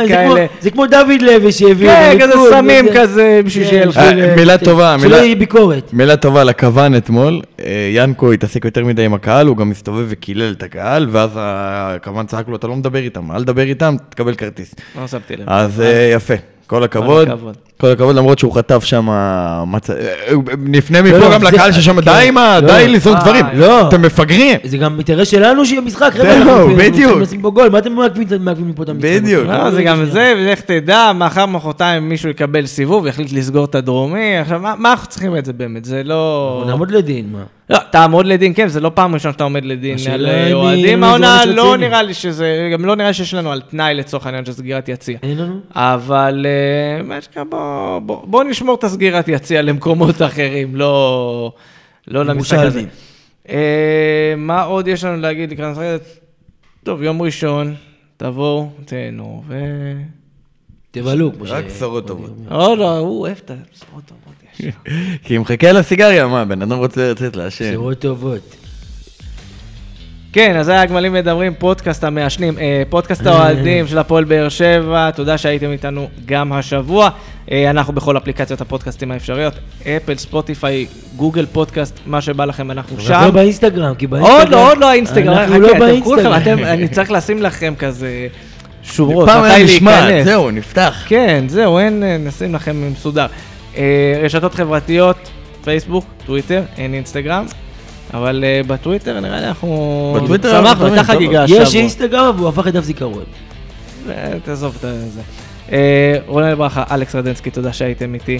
כמו- כאלה. זה כמו דוד לוי שהביא. כן, כזה סמים. כזה, בשביל כן, שיהיה לך... אה, אה, מילה טובה, שלא מילה- יהיה ביקורת. מילה טובה לכוון אתמול, אה, ינקו התעסק יותר מדי עם הקהל, הוא גם הסתובב וקילל את הקהל, ואז הכוון צעק לו, אתה לא מדבר איתם, אל תדבר איתם, תקבל כרטיס. לא שמתי לב. אז אה, יפה, כל הכבוד. כל הכבוד, למרות שהוא חטף שם... אה, נפנה מפה לא, גם לקהל ששם, כן, די עם ה... לא. די לזרוק אה, דברים. לא. אתם מפגרים. זה גם אינטרס שלנו שיהיה משחק, חבר'ה, זהו, בדיוק. לשים פה גול, מה אתם מעכבים מפה את המשחק? בדיוק. לא, זה גם זה, ולך תדע, מחר מחרתיים מישהו יקבל סיבוב, יחליט לסגור את הדרומי, עכשיו, מה מה אנחנו צריכים את זה באמת? זה לא... אנחנו נעמוד לדין, מה? לא, תעמוד לדין, כן, זה לא פעם ראשונה שאתה עומד לדין על אה, אוהדים. העונה לא. נראה לי שזה, גם לא נראה לי שיש לנו על תנאי לצורך העניין של סגירת יציע. אין לנו? אבל אה, מה שקרה, בוא- בוא בוא נשמור את הסגירת יציע למקומות אחרים, לא לא למשחק הזה. אה, מה עוד יש לנו להגיד לקראת המשחק הזה? טוב, יום ראשון, תבואו, תהנו, ו... תבלו, כמו ש... רק בשורות טובות. לא, לא, הוא אוהב את הבשורות טובות. כי הוא מחכה לסיגריה, מה, בן אדם רוצה לצאת לעשן. בשורות טובות. כן, אז היה הגמלים מדברים, פודקאסט המעשנים, אה, פודקאסט האוהדים של הפועל באר שבע, תודה שהייתם איתנו גם השבוע. אה, אנחנו בכל אפליקציות הפודקאסטים האפשריות, אפל, ספוטיפיי, גוגל פודקאסט, מה שבא לכם, אנחנו אנחנו שם. לא באינסטגרם, כי באינסטגרם... עוד לא, עוד לא האינסטגרם, אנחנו חכה, לא באינסטגרם. אני צריך לשים לכם כזה שורות, פעם מתי היה נשמע, להיכנס. זהו, נפתח. כן, זהו, אין, אה, נשים לכם מסודר. אה, רשתות חברתיות, פייסבוק, טוויטר, אין אינסטגרם, אבל אה, בטוויטר נראה לי אנחנו... בטוויטר שמחנו, הייתה חגיגה יש השבוע. אינסטגרם והוא הפך לדף זיכרון. אה, תעזוב את זה. אה, רונן ברכה, אלכס רדנסקי, תודה שהייתם איתי.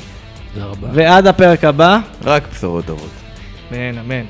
תודה רבה. ועד הפרק הבא, רק בשורות טובות. אמן, אמן.